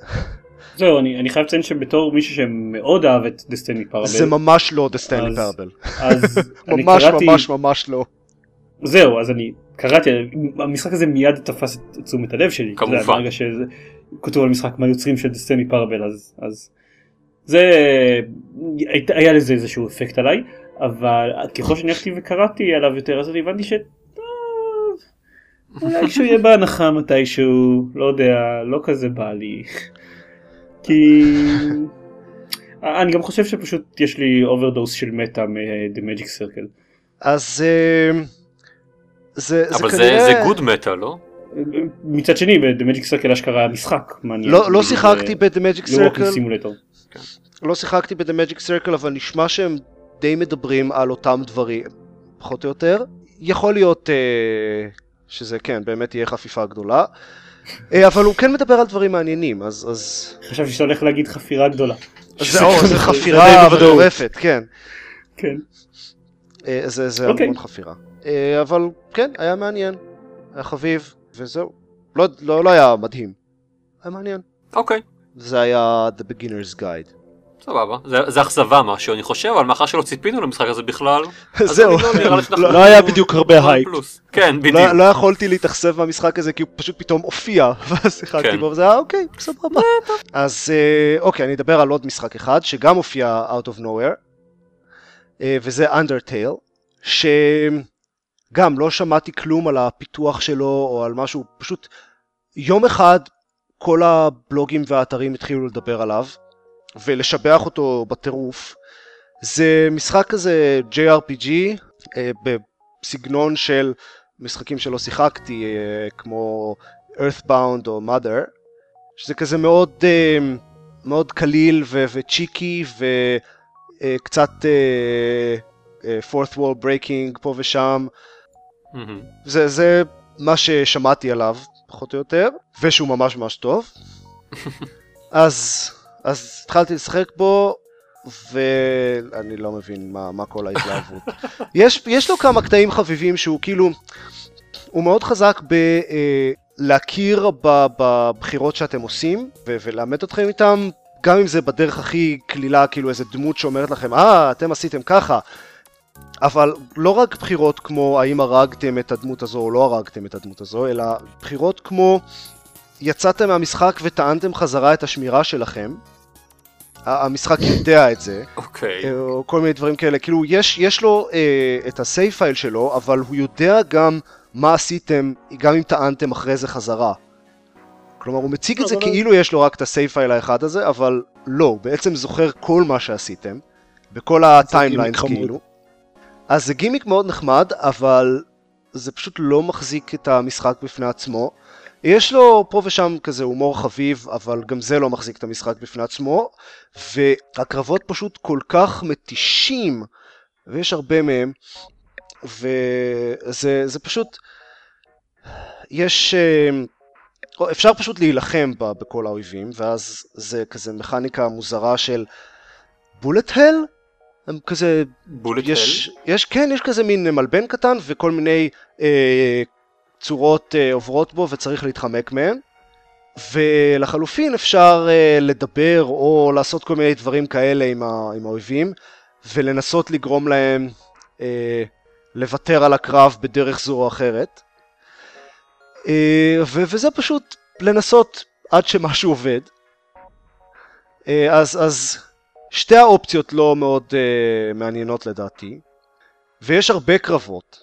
זהו, אני, אני חייב לציין שבתור מישהו שמאוד אהב את דסטיני פרבל, זה ממש לא The Stanley אז- Parable. אז אני ממש קראתי, ממש ממש לא. זהו, אז אני קראתי, המשחק הזה מיד תפס את תשומת הלב שלי. כמובן. ברגע שזה כתוב על משחק מהיוצרים של The Stanley Parable, אז, אז זה, היית- היה לזה איזשהו אפקט עליי, אבל ככל שאני הלכתי וקראתי עליו יותר, אז אני הבנתי ש... אולי כשהוא יהיה בהנחה מתישהו, לא יודע, לא כזה בא לי. כי... אני גם חושב שפשוט יש לי overdose של meta מ-The Magic Circle. אז אה, זה, זה אבל זה כנראה... זה גוד מטא, לא? מצד שני ב-The Magic Circle אשכרה משחק. לא, לא שיחקתי ב-The Magic לא Circle, סימולטור. לא שיחקתי ב-The Magic Circle, אבל נשמע שהם די מדברים על אותם דברים, פחות או יותר. יכול להיות אה, שזה כן, באמת תהיה חפיפה גדולה. אה, אבל הוא כן מדבר על דברים מעניינים, אז... אז... חשבתי שאתה הולך להגיד חפירה גדולה. זה, או, זה זה חפירה. מטורפת, כן. כן. אה, זה, זה אוקיי. המון חפירה. אה, אבל כן, היה מעניין. היה חביב, וזהו. לא, לא, לא היה מדהים. היה מעניין. אוקיי, זה היה The Beginner's Guide. סבבה. זה- זה אכזבה משהו, אני חושב, אבל מאחר שלא ציפינו למשחק הזה בכלל, זהו. לא שאנחנו- לא היה בדיוק הרבה הייפ. פלוס. כן, בדיוק. לא, לא יכולתי להתאכזב מהמשחק הזה כי הוא פשוט פתאום הופיע ואז שיחקתי כן. בו וזה היה אוקיי סבבה. אז אה, אוקיי אני אדבר על עוד משחק אחד שגם הופיע out of nowhere אה, וזה Undertale שגם לא שמעתי כלום על הפיתוח שלו או על משהו פשוט יום אחד כל הבלוגים והאתרים התחילו לדבר עליו ולשבח אותו בטירוף. זה משחק כזה JRPG אה, בסגנון של משחקים שלא שיחקתי אה, כמו Earthbound או Mother שזה כזה מאוד אה, מאוד קליל ו- וצ'יקי וקצת אה, אה, fourth wall breaking פה ושם מהמם. זה, זה מה ששמעתי עליו פחות או יותר ושהוא ממש ממש טוב אז אז התחלתי לשחק בו ואני לא מבין מה, מה כל ההתלהבות. יש, יש לו כמה קטעים חביבים שהוא כאילו, הוא מאוד חזק בלהכיר בבחירות שאתם עושים ו- ולאמת אתכם איתם, גם אם זה בדרך הכי קלילה, כאילו איזה דמות שאומרת לכם, אה, אתם עשיתם ככה. אבל לא רק בחירות כמו האם הרגתם את הדמות הזו או לא הרגתם את הדמות הזו, אלא בחירות כמו יצאתם מהמשחק וטענתם חזרה את השמירה שלכם. המשחק יודע את זה. אוקיי. אה, או כל מיני דברים כאלה, כאילו יש, יש לו אה, את ה save file שלו, אבל הוא יודע גם מה עשיתם, גם אם טענתם אחרי זה חזרה. כלומר, הוא מציג את זה כאילו יש לו רק את ה save file האחד הזה, אבל לא, הוא בעצם זוכר כל מה שעשיתם, בכל ה timelines. כאילו. אז זה גימיק מאוד נחמד, אבל זה פשוט לא מחזיק את המשחק בפני עצמו. יש לו פה ושם כזה הומור חביב, אבל גם זה לא מחזיק את המשחק בפני עצמו, והקרבות פשוט כל כך מתישים, ויש הרבה מהם, וזה זה פשוט, יש, אה, אפשר פשוט להילחם ב- בכל האויבים, ואז זה כזה מכניקה מוזרה של בולט הל? הם כזה בולט יש, יש, כן, יש כזה מין מלבן קטן וכל מיני אה, צורות אה, עוברות בו וצריך להתחמק מהן. ולחלופין אפשר אה, לדבר או לעשות כל מיני דברים כאלה עם, ה, עם האויבים ולנסות לגרום להם אה, לוותר על הקרב בדרך זו או אחרת. אה, ו, וזה פשוט לנסות עד שמשהו עובד. אה, אז, אז שתי האופציות לא מאוד uh, מעניינות לדעתי, ויש הרבה קרבות,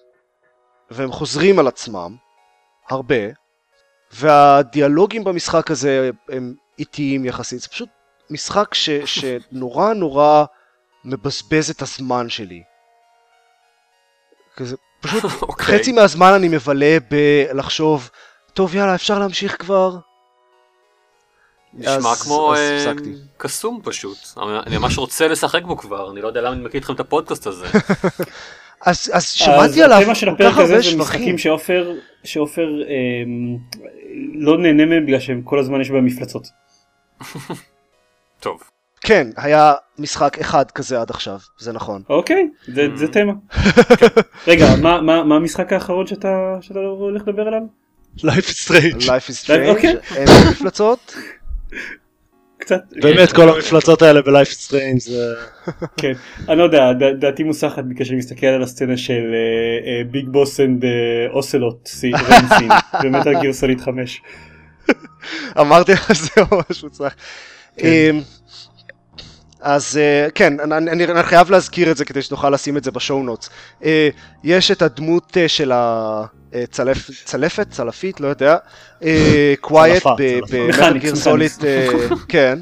והם חוזרים על עצמם, הרבה, והדיאלוגים במשחק הזה הם איטיים יחסית, זה פשוט משחק ש, שנורא נורא מבזבז את הזמן שלי. כזה, פשוט אוקיי. חצי מהזמן אני מבלה בלחשוב, טוב יאללה אפשר להמשיך כבר? נשמע אז- כמו אז אה. קסום פשוט. אני אני ממש רוצה לשחק בו כבר, אני לא יודע למה אני מקליט לכם את הפודקאסט הזה. אז, אז שמעתי עליו התמה של כל הפרק כך הרבה הזה זה שבחים. משחקים שעופר שעופר אמ, לא נהנה מהם בגלל שהם כל הזמן יש בהם מפלצות. טוב. כן, היה משחק אחד כזה עד עכשיו, זה נכון. אוקיי, זה- זה תמה. רגע, מה- מה מה המשחק האחרון שאתה שאתה הולך לדבר עליו? Life is Strange. Life is Strange, אוקיי. אין מפלצות. קצת. באמת כל המפלצות האלה is Strange זה... כן, אני לא יודע, דעתי מוסחת בגלל שאני מסתכל על הסצנה של Big Boss and Ocelot רנסין ב Metal Gear Solid 5. אמרתי לך זה ממש מוצלח. אז אה, כן, אני- אני אני חייב להזכיר את זה כדי שנוכל לשים את זה ב show notes. אה, יש את הדמות אה, של הצלפת, צלפית, לא יודע, Quiet. ב Metal Gear. Solid, כן,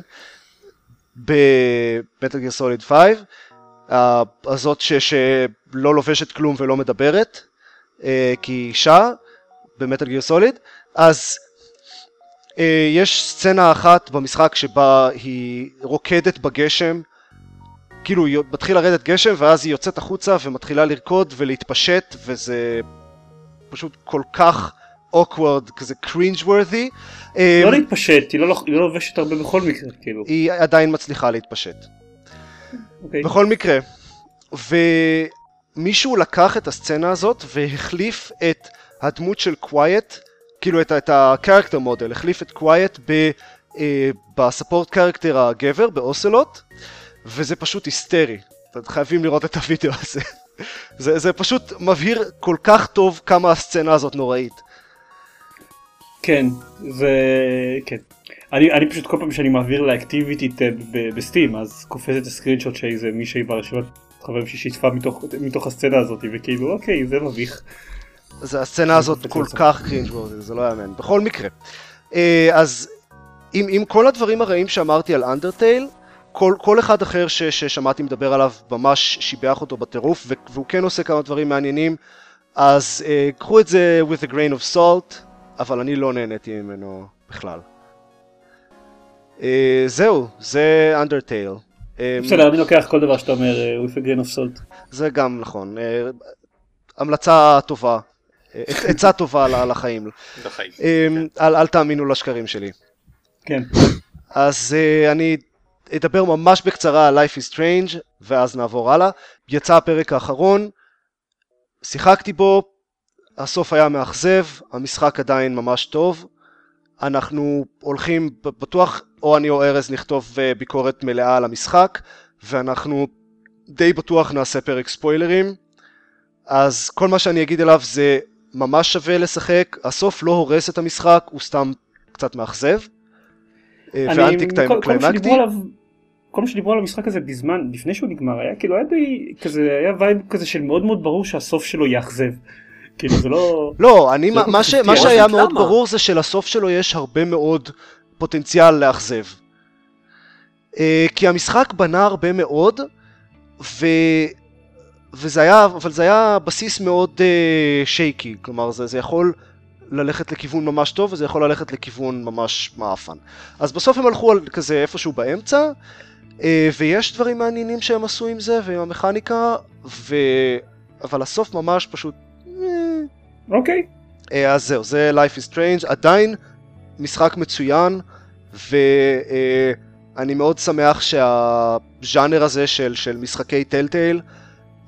ב Metal Gear Solid 5, אה, הזאת ש- שלא לובשת כלום ולא מדברת, כי היא אישה, במטל גיר סוליד, אז יש סצנה אחת במשחק שבה היא רוקדת בגשם, כאילו היא מתחיל לרדת גשם ואז היא יוצאת החוצה ומתחילה לרקוד ולהתפשט וזה פשוט כל כך awkward, כזה cringe worthy. אה, לא להתפשט, היא לא היא לא לובשת הרבה בכל מקרה, כאילו. היא עדיין מצליחה להתפשט. אוקיי. בכל מקרה, ומישהו לקח את הסצנה הזאת והחליף את הדמות של Quiet, כאילו את, את ה character model, החליף את Quiet ב, אה, ב support character הגבר, ב Ocelot, וזה פשוט היסטרי. אתם חייבים לראות את הוידאו הזה. זה, זה פשוט מבהיר כל כך טוב כמה הסצנה הזאת נוראית. כן, זה... כן. אני, אני פשוט כל פעם שאני מעביר ל activity tab ב Steam אז קופצת ה screenshot שאיזה מישהי ברשימת חברים ששיתפה מתוך, מתוך הסצנה הזאת וכאילו אוקיי זה מביך. אז הסצנה הזאת כל. כך cringeworthy, זה לא יאמן. בכל מקרה. אה, אז עם, עם כל הדברים הרעים שאמרתי על Undertale, כל, כל אחד אחר ש, ששמעתי מדבר עליו ממש שיבח אותו בטירוף, והוא כן עושה כמה דברים מעניינים, אז uh, קחו את זה with a grain of salt, אבל אני לא נהניתי ממנו בכלל. Uh, זהו, זה אנדרטייל. בסדר, אני לוקח כל דבר שאתה אומר with a grain of salt. זה גם נכון. המלצה טובה, עצה טובה לחיים. לחיים. כן. אל, תאמינו לשקרים שלי. כן. אז uh, אני אדבר ממש בקצרה על Life is Strange, ואז נעבור הלאה. יצא הפרק האחרון, שיחקתי בו, הסוף היה מאכזב, המשחק עדיין ממש טוב. אנחנו הולכים, בטוח או אני או ארז נכתוב uh, ביקורת מלאה על המשחק, ואנחנו די בטוח נעשה פרק ספוילרים. אז כל מה שאני אגיד עליו זה ממש שווה לשחק, הסוף לא הורס את המשחק, הוא סתם קצת מאכזב. אה, ואנטי קליימקטי. כל מה שדיברו על המשחק הזה בזמן, לפני שהוא נגמר, היה כאילו היה די כזה, היה vibe כזה של מאוד מאוד ברור שהסוף שלו יאכזב. כאילו זה לא... לא, אני, מה, ש, מה שהיה מאוד? ברור זה שלסוף שלו יש הרבה מאוד פוטנציאל לאכזב. Uh, כי המשחק בנה הרבה מאוד, ו... וזה היה, אבל זה היה בסיס מאוד uh, שייקי, כלומר זה, זה יכול ללכת לכיוון ממש טוב וזה יכול ללכת לכיוון ממש מעפן. אז בסוף הם הלכו על כזה איפשהו באמצע, uh, ויש דברים מעניינים שהם עשו עם זה ועם המכניקה, ו... אבל הסוף ממש פשוט... אה. אוקיי. Okay. Uh, אז זהו, זה Life is Strange, עדיין משחק מצוין, ואני uh, מאוד שמח שהז'אנר הזה של, של משחקי טלטייל,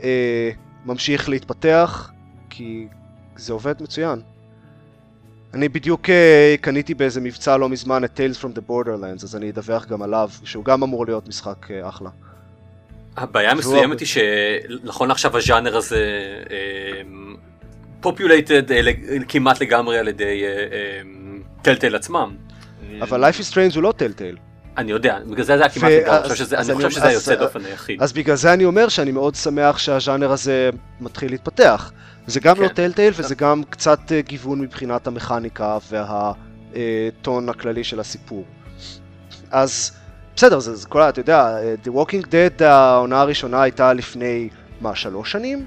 אה, ממשיך להתפתח, כי זה עובד מצוין. אני בדיוק אה, קניתי באיזה מבצע לא מזמן את Tales from the Borderlands, אז אני אדווח גם עליו, שהוא גם אמור להיות משחק אה, אחלה. הבעיה המסוימת היא שנכון עכשיו הז'אנר הזה populated אה, כמעט לגמרי על ידי Telltale עצמם. אבל Life is Strange הוא לא Telltale. אני יודע, בגלל זה זה היה כמעט לגמרי, אני חושב שזה היוצא דופן היחיד. אז בגלל זה אני אומר שאני מאוד שמח שהז'אנר הזה מתחיל להתפתח. זה גם לא Telltale כן. וזה גם קצת אה, גיוון מבחינת המכניקה והטון הכללי של הסיפור. אז בסדר, זה כל ה... אתה יודע, אה, The Walking Dead העונה הראשונה הייתה לפני, מה, שלוש שנים?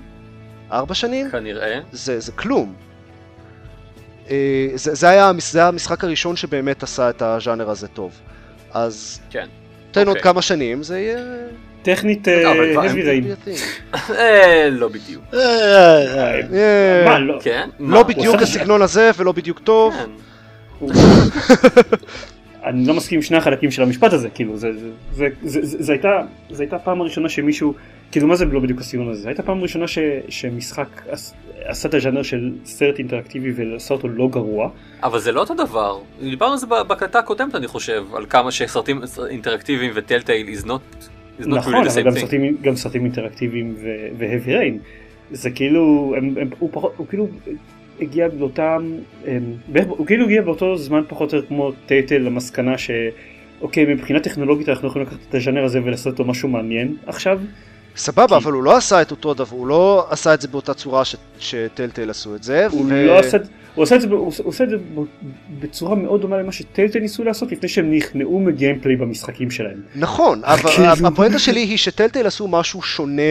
ארבע שנים? כנראה. זה, זה כלום. אה, זה, זה, היה, זה היה המשחק הראשון שבאמת עשה את הז'אנר הזה טוב. אז כן. תן עוד אוקיי. כמה שנים זה יהיה... טכנית heavy rain. אה, לא בדיוק. אה, אה, לא? כן? לא בדיוק הסגנון הזה ולא בדיוק טוב. אני לא מסכים עם שני החלקים של המשפט הזה, כאילו, זה הייתה פעם הראשונה שמישהו, כאילו מה זה לא בדיוק הסגנון הזה, זו הייתה פעם ראשונה שמשחק עשה את הז'אנר של סרט אינטראקטיבי ועשה אותו לא גרוע. אבל זה לא אותו דבר, דיברנו על זה בהקלטה הקודמת אני חושב, על כמה שסרטים אינטראקטיביים וטלטייל is not, is not נכון, really the same אבל thing. סרטים, גם סרטים אינטראקטיביים והאבי ריין, זה כאילו, הם, הם, הוא, פחות, הוא כאילו הגיע באותם, הוא כאילו הגיע באותו זמן פחות או יותר כמו טלטל למסקנה שאוקיי מבחינה טכנולוגית אנחנו יכולים לקחת את הז'אנר הזה ולעשות אותו משהו מעניין עכשיו. סבבה, כי... אבל הוא לא עשה את אותו דבר, הוא לא עשה את זה באותה צורה ש... שטלטל עשו את זה. הוא ו... לא עשה, הוא עושה את זה, הוא עושה את זה בצורה מאוד דומה למה שטלטל ניסו לעשות לפני שהם נכנעו מגיימפליי במשחקים שלהם. נכון, אבל כאילו- הפואנטה שלי היא שטלטל עשו משהו שונה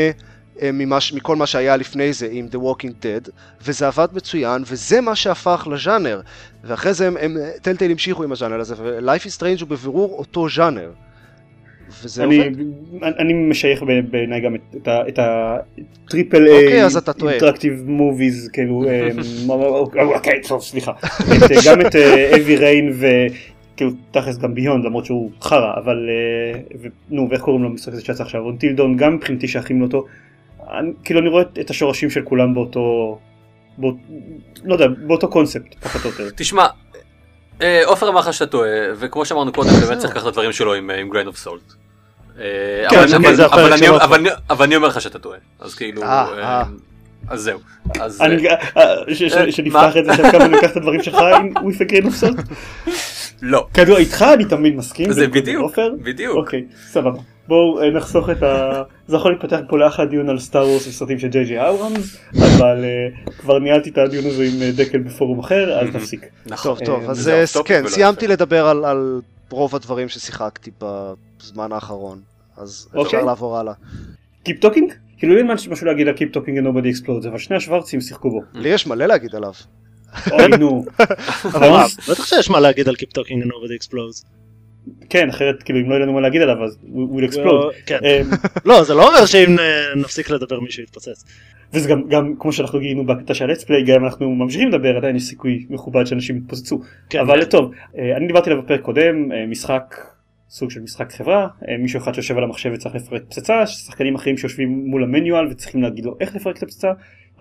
ממש, מכל מה שהיה לפני זה עם The Walking Dead, וזה עבד מצוין, וזה מה שהפך לז'אנר. ואחרי זה הם, הם טלטל המשיכו עם הז'אנר הזה, ו-Life is Strange הוא בבירור אותו ז'אנר. וזה אני, עובד. אני משייך בעיניי גם את, את הטריפל איי אינטראקטיב מוביז כאילו אמ, אוקיי טוב סליחה גם את אבי אה, ריין וכאילו תכלס גם ביונד למרות שהוא חרא אבל אה, נו ואיך קוראים לו משחק הזה שיצא עכשיו אונטילדון גם מבחינתי שייכים לאותו כאילו אני רואה את השורשים של כולם באותו לא יודע באותו קונספט פחות או יותר. תשמע אה, עופר אמר לך שאתה טועה, וכמו שאמרנו קודם, באמת צריך לקחת את הדברים שלו עם גריין אוף סולט. אבל אני אומר לך שאתה טועה, אז כאילו, אה, אה, אז זהו. שנפתח את זה עכשיו כמה ניקח את הדברים שלך עם with a grain of salt? לא. כדור איתך אני תמיד מסכים. זה בדיוק, בדיוק. אוקיי, סבבה. בואו אה, נחסוך את ה... זה יכול להתפתח פה לאחד דיון על Star Wars וסרטים של J.J. Abrams, אבל uh, כבר ניהלתי את הדיון הזה עם אה, דקל בפורום אחר, אז נפסיק. נכון, טוב, טוב, אז כן, סיימתי לדבר על רוב הדברים ששיחקתי בזמן האחרון. אז אוקיי. אפשר לעבור הלאה. Keep Talking? כאילו אין משהו להגיד על Keep Talking and Nobody Explodes אבל שני השוורצים שיחקו בו. לי יש מלא להגיד עליו. אוי נו. אבל מה, בטח שיש מה להגיד על Keep Talking and Nobody Explodes. כן אחרת כאילו אם לא יהיה לנו מה להגיד עליו אז הוא explode. כן. אמ, לא, זה לא אומר שאם אה, נפסיק לדבר מישהו יתפוצץ. וזה גם, גם כמו שאנחנו גילינו בקטע של הלטספליי גם אם אנחנו ממשיכים לדבר עדיין יש סיכוי מכובד שאנשים יתפוצצו. כן. אבל טוב אה, אני דיברתי עליו בפרק קודם אה, משחק סוג של משחק חברה מישהו אחד שיושב על המחשב וצריך לפרק פצצה שחקנים אחרים שיושבים מול המניואל וצריכים להגיד לו איך לפרק את הפצצה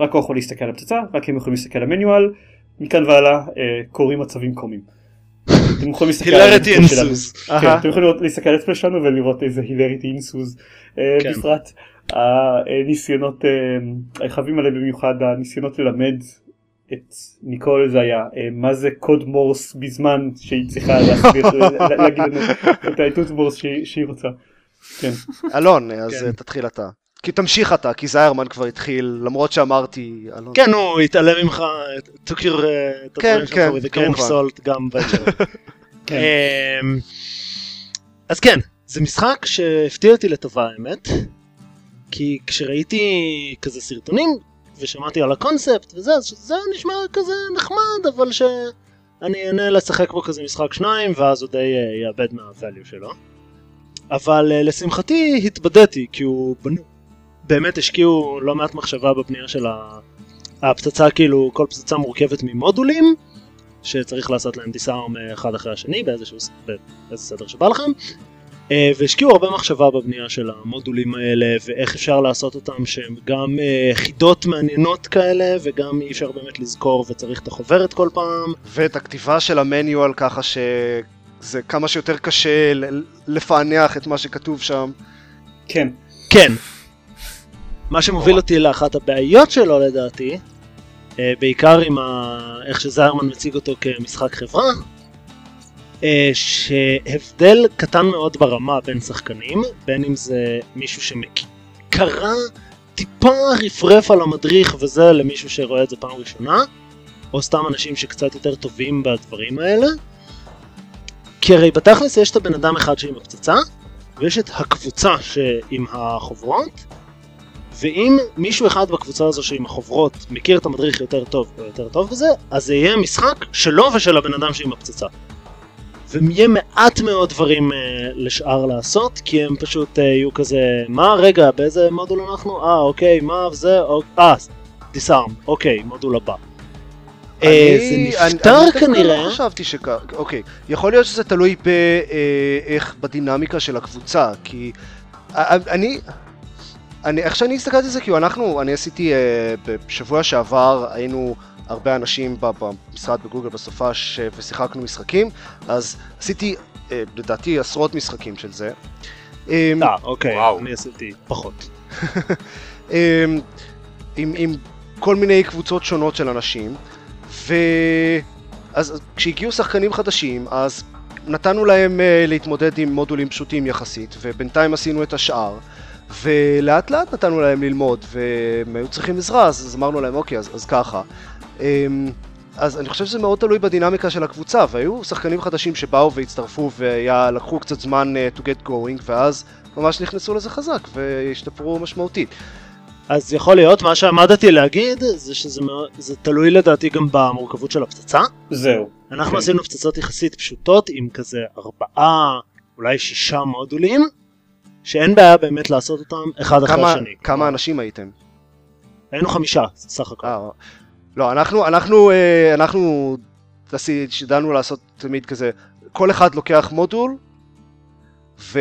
רק הוא יכול להסתכל על הפצצה רק הם יכולים להסתכל על המניואל מכאן והלאה אה, קורים מצבים קומיים. אתם יכולים להסתכל על. כן, אהה. אתם יכולים להסתכל על הלטספליי שלנו ולראות איזה הילריטי אינסוז אה, כן. בפרט הניסיונות אה, החבים עליהם במיוחד הניסיונות ללמד את ניקול זה היה אה, מה זה קוד מורס בזמן שהיא צריכה להגיד לנו את האיתות מורס שהיא רוצה. כן. אלון, אז. אה, תתחיל אתה. כי תמשיך אתה, כי זיירמן כבר התחיל, למרות שאמרתי, אלון. כן, הוא התעלם ממך, took your, אה, כן, כן, כמובן. כן. אמ, אז כן, זה משחק שהפתיע אותי לטובה האמת, כי כשראיתי כזה סרטונים ושמעתי על הקונספט וזה, אז זה נשמע כזה נחמד, אבל שאני אענה לשחק בו כזה משחק שניים ואז הוא די אה, יאבד מהvalue שלו. אבל אה, לשמחתי התבדיתי, כי הוא בנו, באמת השקיעו לא מעט מחשבה בבנייה של ה... הפצצה, כאילו כל פצצה מורכבת ממודולים, שצריך לעשות להם דיסארם אה, אחד אחרי השני באיזשהו באיזה סדר שבא לכם. אה, והשקיעו הרבה מחשבה בבנייה של המודולים האלה ואיך אפשר לעשות אותם שהם גם אה, חידות מעניינות כאלה וגם אי אפשר באמת לזכור וצריך את החוברת כל פעם. ואת הכתיבה של המניואל ככה שזה כמה שיותר קשה לפענח את מה שכתוב שם. כן. כן. מה שמוביל אותי לאחת הבעיות שלו לדעתי, אה, בעיקר עם ה... איך שזיירמן מציג אותו כמשחק חברה, אה, שהבדל קטן מאוד ברמה בין שחקנים, בין אם זה מישהו שקרא טיפה רפרף על המדריך וזה למישהו שרואה את זה פעם ראשונה, או סתם אנשים שקצת יותר טובים בדברים האלה. כי הרי בתכלס יש את הבן אדם אחד שעם הפצצה, ויש את הקבוצה שעם החוברות, ואם מישהו אחד בקבוצה הזו שעם החוברות מכיר את המדריך יותר טוב או יותר טוב בזה, אז זה יהיה משחק שלו ושל הבן אדם שעם הפצצה. ויהיה מעט מאוד דברים אה, לשאר לעשות, כי הם פשוט אה, יהיו כזה, מה רגע, באיזה מודול אנחנו? אה, אוקיי, מה זה? אוק- אה, דיסארם, אוקיי, מודול הבא. אה, אני- זה אני- נפתר אני דווקא כנראה. לא חשבתי שכך, אוקיי. יכול להיות שזה תלוי באיך, בדינמיקה של הקבוצה, כי אני, אני, איך שאני הסתכלתי על זה, כאילו אנחנו, אני עשיתי, אה, בשבוע שעבר היינו הרבה אנשים ב- במשרד בגוגל בסופש אה, ושיחקנו משחקים, אז עשיתי, אה, לדעתי, עשרות משחקים של זה. אה, אה, אוקיי, וואו. אני עשיתי פחות. אמ, עם, עם כל מיני קבוצות שונות של אנשים, ואז כשהגיעו שחקנים חדשים, אז נתנו להם uh, להתמודד עם מודולים פשוטים יחסית, ובינתיים עשינו את השאר, ולאט לאט נתנו להם ללמוד, והם היו צריכים עזרה, אז, אז אמרנו להם, אוקיי, אז, אז ככה. Um, אז אני חושב שזה מאוד תלוי בדינמיקה של הקבוצה, והיו שחקנים חדשים שבאו והצטרפו ולקחו קצת זמן uh, to get going, ואז ממש נכנסו לזה חזק והשתפרו משמעותית. אז יכול להיות, מה שעמדתי להגיד זה שזה מאוד, זה תלוי לדעתי גם במורכבות של הפצצה. זהו. אנחנו כן. עשינו פצצות יחסית פשוטות עם כזה ארבעה, אולי שישה מודולים, שאין בעיה באמת לעשות אותם אחד אחרי השני. כמה אנשים הייתם? היינו חמישה סך הכל. אה, לא, אנחנו, אנחנו, אה, אנחנו שידענו לעשות תמיד כזה, כל אחד לוקח מודול, ו...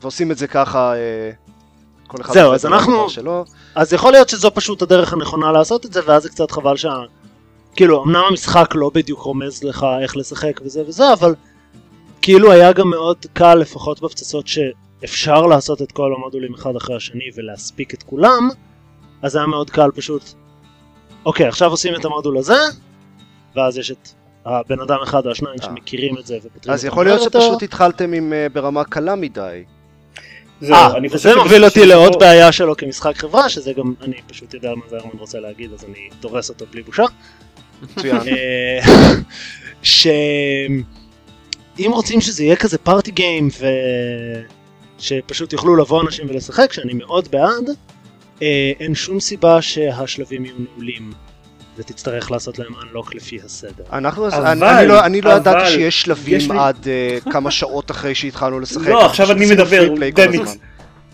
ועושים את זה ככה, אה, כל אחד זהו, אז אנחנו- שלו. אז יכול להיות שזו פשוט הדרך הנכונה לעשות את זה, ואז זה קצת חבל שה... כאילו, אמנם המשחק לא בדיוק רומז לך איך לשחק וזה וזה, אבל כאילו היה גם מאוד קל, לפחות בפצצות שאפשר לעשות את כל המודולים אחד אחרי השני ולהספיק את כולם, אז היה מאוד קל פשוט, אוקיי, עכשיו עושים את המודול הזה, ואז יש את הבן אדם אחד או השניים אה. שמכירים את זה ופותרים אז את יכול זה להיות מהר יותר. שפשוט התחלתם עם אה, ברמה קלה מדי. אה, חושב מוביל אותי לעוד בעיה שלו כמשחק חברה, שזה גם, אני פשוט יודע מה זיירמן רוצה להגיד, אז אני דורס אותו בלי בושה. מצוין. שאם רוצים שזה יהיה כזה פארטי גיים ו... שפשוט יוכלו לבוא אנשים ולשחק, שאני מאוד בעד. אה, אין שום סיבה שהשלבים יהיו נעולים ותצטרך לעשות להם unlock לפי הסדר. אנחנו, אבל- אני, אני לא, אני לא אבל- ידעתי שיש יש שלבים לי- עד uh, כמה שעות אחרי שהתחלנו לשחק. לא, עכשיו אני מדבר. הזמן.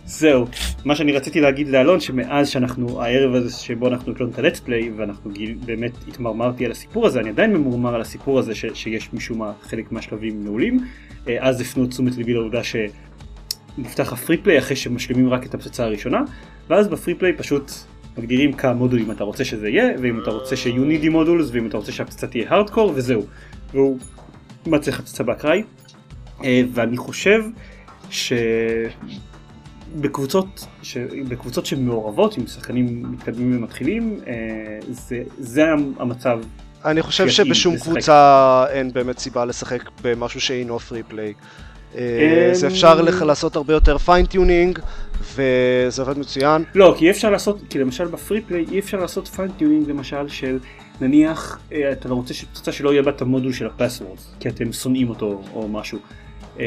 זהו, מה שאני רציתי להגיד לאלון שמאז שאנחנו, הערב הזה שבו אנחנו הקלטנו את הלטס פליי ואנחנו גיל, באמת התמרמרתי על הסיפור הזה, אני עדיין ממורמר על הסיפור הזה ש, שיש משום מה חלק מהשלבים נעולים, אה, אז הפנו את תשומת ליבי לעובדה שנפתח הפרי פליי אחרי שמשלימים רק את הפצצה הראשונה, ואז בפרי פליי פשוט מגדירים כמה מודולים אתה רוצה שזה יהיה, ואם אתה רוצה שיהיו נידי מודולס, ואם אתה רוצה שהפצצה תהיה הארדקור, וזהו. והוא מצא לך פצצה באקראי, אה, ואני חושב ש... בקבוצות, ש... בקבוצות שמעורבות עם שחקנים מתקדמים ומתחילים אה, זה, זה המצב אני חושב שבשום לשחק. קבוצה אין באמת סיבה לשחק במשהו שאינו פרי פליי. אה, אמ, זה אפשר לך לעשות הרבה יותר fine-tuning וזה עובד מצוין. לא כי אי אפשר לעשות כי למשל ב free play אי אפשר לעשות fine-tuning למשל של נניח אה, אתה לא רוצה שפצצה שלא יהיה בה את המודול של ה password כי אתם שונאים אותו או משהו. אה,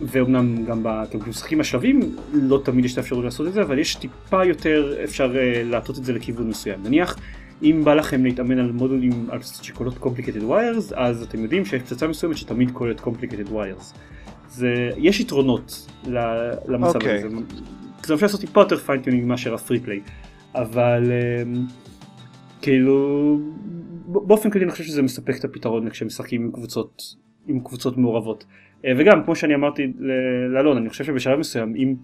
ואומנם גם ב- כשאתם משחקים השלבים לא תמיד יש את האפשרות לעשות את זה אבל יש טיפה יותר אפשר אה, להטות את זה לכיוון מסוים נניח אם בא לכם להתאמן על מודולים של complicated wires אז אתם יודעים שיש פצצה מסוימת שתמיד כוללת complicated wires. זה יש יתרונות למצב אוקיי. הזה. זה אפשר לעשות טיפה יותר fine tuning מאשר ה free play אבל אמ, כאילו באופן כללי אני חושב שזה מספק את הפתרון כשמשחקים עם קבוצות עם קבוצות מעורבות אה, וגם כמו שאני אמרתי לאלון אני חושב שבשלב מסוים אם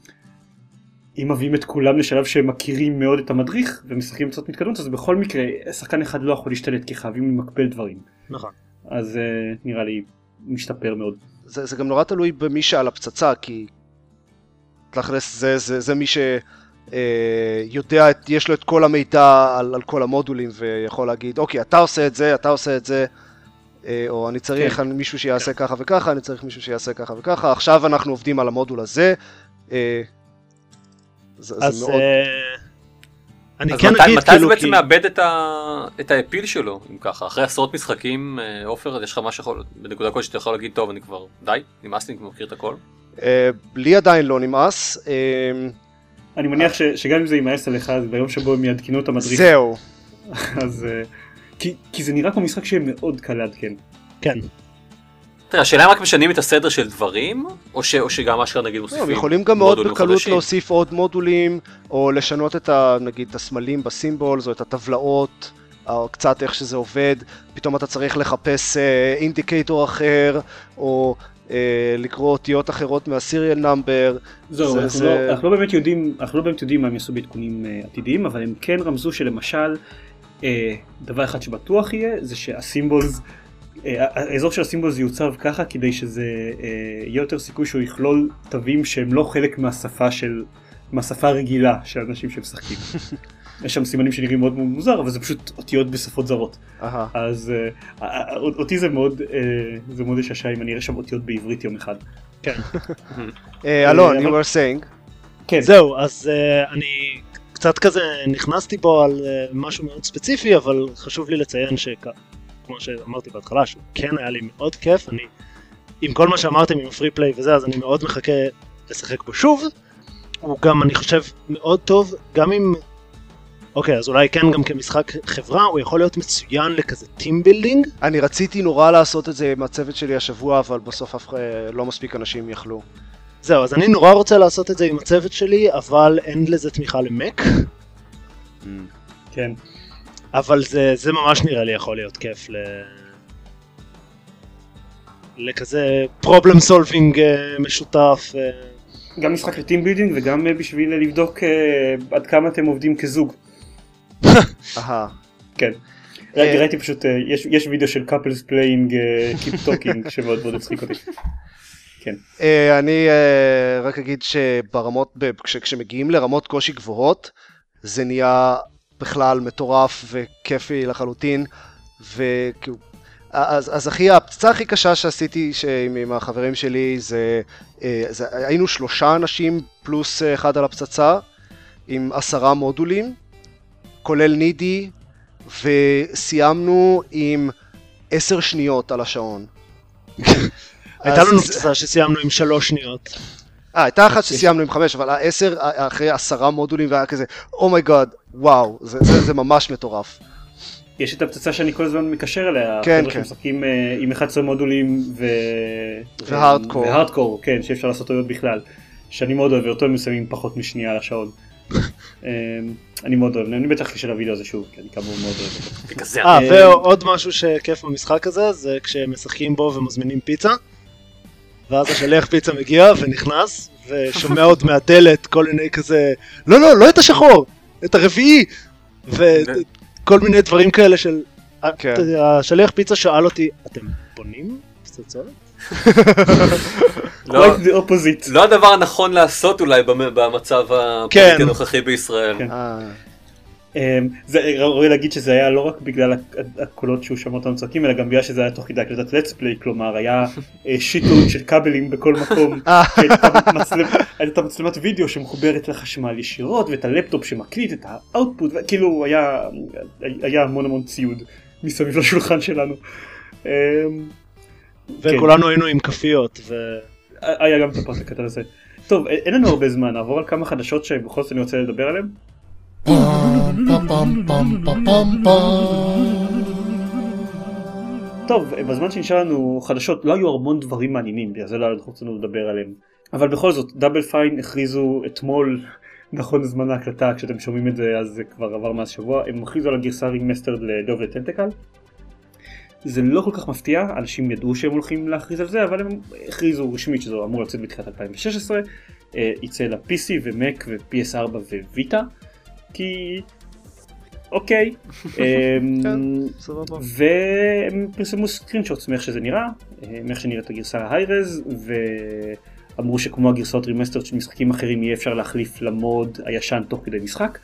אם מביאים את כולם לשלב שהם מכירים מאוד את המדריך ומשחקים קצת מתקדמות אז בכל מקרה שחקן אחד לא יכול להשתלט כי חייבים למקבל דברים נכון. אז אה, נראה לי משתפר מאוד. זה, זה גם נורא תלוי במי שעל הפצצה, כי תכלס זה, זה, זה מי שיודע, יש לו את כל המידע על, על כל המודולים ויכול להגיד, אוקיי, אתה עושה את זה, אתה עושה את זה, אה, או אני צריך כן. מישהו שיעשה ככה וככה, אני צריך מישהו שיעשה ככה וככה, עכשיו אנחנו עובדים על המודול הזה. אה, זה, אז זה מאוד... אה, אני אז כן מתי, אגיד מתי כאילו זה בעצם כי... מאבד את, ה... את האפיל שלו, אם ככה? אחרי עשרות משחקים, אה, עופר, יש לך מה שיכול, בנקודה כלשהי שאתה יכול להגיד, טוב, אני כבר, די, נמאס לי, אני מכיר את הכל? אה, לי עדיין לא נמאס. אני מניח ש, שגם אם זה יימאס עליך אז ביום שבו הם יעדכנו את המדריך זהו. אז כי, כי זה נראה כמו משחק שיהיה מאוד קל לעדכן. כן. תראה, השאלה אם רק משנים את הסדר של דברים, או, ש... או שגם אשכרה נגיד לא, מוסיפים הם יכולים גם מאוד מודולים בקלות חדשים. להוסיף עוד מודולים, או לשנות את ה... נגיד את הסמלים בסימבולס, או את הטבלאות, או קצת איך שזה עובד, פתאום אתה צריך לחפש אה, אינדיקטור אחר, או אה, לקרוא אותיות אחרות מהסיריאל נאמבר. זהו, זה- אנחנו, זה- לא, אנחנו לא באמת יודעים, אנחנו לא באמת יודעים מה הם יעשו בעדכונים אה, עתידיים, אבל הם כן רמזו שלמשל, אה, דבר אחד שבטוח יהיה, זה שהסימבולס, האזור של הסימבולס יוצב ככה כדי שזה אה, יהיה יותר סיכוי שהוא יכלול תווים שהם לא חלק מהשפה של, מהשפה הרגילה של אנשים שמשחקים. יש שם סימנים שנראים מאוד מאוד מוזר, אבל זה פשוט אותיות בשפות זרות. אהה. אז אה, אה, אותי זה מאוד, אה, זה מאוד ישעשע אם אני אראה שם אותיות בעברית יום אחד. אה, אלון, you were saying. כן. זהו, אז uh, אני קצת כזה נכנסתי בו על uh, משהו מאוד ספציפי, אבל חשוב לי לציין שכמו שאמרתי בהתחלה, שהוא כן היה לי מאוד כיף, אני עם כל מה שאמרתם עם ה free play וזה, אז אני מאוד מחכה לשחק בו שוב. הוא גם, אני חושב, מאוד טוב, גם אם... אוקיי, אז אולי כן גם כמשחק חברה, הוא יכול להיות מצוין לכזה team building. אני רציתי נורא לעשות את זה עם הצוות שלי השבוע, אבל בסוף אף אחד, לא מספיק אנשים יכלו. זהו, אז אני נורא רוצה לעשות את זה עם הצוות שלי, אבל אין לזה תמיכה למק. כן. אבל זה, זה ממש נראה לי יכול להיות כיף ל... לכזה problem solving משותף. אה, גם משחק ל team building וגם אה, בשביל לבדוק אה, עד כמה אתם עובדים כזוג. אהה. כן. אה, ראיתי פשוט, אה, יש- יש וידאו של couples playing אה, keep talking שמאוד מאוד הצחיק אותי. כן. אה, אני אה, רק אגיד שברמות, כשמגיעים לרמות קושי גבוהות, זה נהיה בכלל מטורף וכיפי לחלוטין, וכאילו, אז, אז הכי, הפצצה הכי קשה שעשיתי ש- עם, עם החברים שלי זה, אה, זה, היינו שלושה אנשים פלוס אחד על הפצצה, עם עשרה מודולים, כולל נידי, וסיימנו עם עשר שניות על השעון. הייתה לנו פצצה שסיימנו עם שלוש שניות. אה, הייתה אחת שסיימנו עם חמש, אבל העשר, אחרי עשרה מודולים, והיה כזה, oh my god, וואו, זה- זה זה ממש מטורף. יש את הפצצה שאני כל הזמן מקשר אליה, כן, כן. שמשחקים אה, עם 11 מודולים ו... ו hardcore. ו hardcore, כן, שאפשר לעשות טעויות בכלל. שאני מאוד אוהב, ואותו הם מסיימים פחות משנייה על השעון. אה, אני מאוד אוהב, אני בטח אקשר לוידאו הזה שוב, כי אני כאמור מאוד אוהב אותו. אה, אה, ועוד משהו שכיף במשחק הזה, זה כשמשחקים בו ומזמינים פיצה, ואז השליח פיצה מגיע ונכנס, ושומע עוד מהדלת כל מיני כזה, לא, לא, לא את השחור, את הרביעי, וכל מיני דברים כאלה של... כן. השליח פיצה שאל אותי, אתם בונים פצצות? לא-. לא הדבר הנכון לעשות אולי במ- במצב כן. הפוליטי הנוכחי בישראל. כן. אה, אמ, זה ראוי להגיד שזה היה לא רק בגלל הק- הקולות שהוא שמע אותנו צועקים אלא גם בגלל שזה היה תוך כדי הקלטת let's play כלומר היה אה, שיטות של כבלים בכל מקום אה. הייתה מצלמ- הייתה מצלמת וידאו שמחוברת לחשמל ישירות ואת הלפטופ שמקליט את האוטפוט כאילו היה היה המון המון ציוד מסביב לשולחן שלנו. אמ, וכולנו היינו עם כפיות. היה גם את הפרט הקטן הזה. טוב אין לנו הרבה זמן נעבור על כמה חדשות שבכל זאת אני רוצה לדבר עליהן. טוב, בזמן שנשאר לנו חדשות לא היו המון דברים מעניינים, בגלל זה לא רצינו לדבר עליהם. אבל בכל זאת, Double Fine הכריזו אתמול, נכון זמן ההקלטה, כשאתם שומעים את זה אז זה כבר עבר מאז שבוע, הם הכריזו על הגרסה remastered ל Day of the Tentacle. זה לא כל כך מפתיע, אנשים ידעו שהם הולכים להכריז על זה, אבל הם הכריזו רשמית שזה אמור לצאת בתחילת 2016, אה, יצא ל-PC ו-Mac ו-PS4 ו Vita, כי אוקיי. והם פרסמו screenshots מאיך שזה נראה, אה, מאיך שנראית הגרסה ה high-res, ואמרו שכמו הגרסאות remastered של משחקים אחרים יהיה אפשר להחליף ל mode הישן תוך כדי משחק.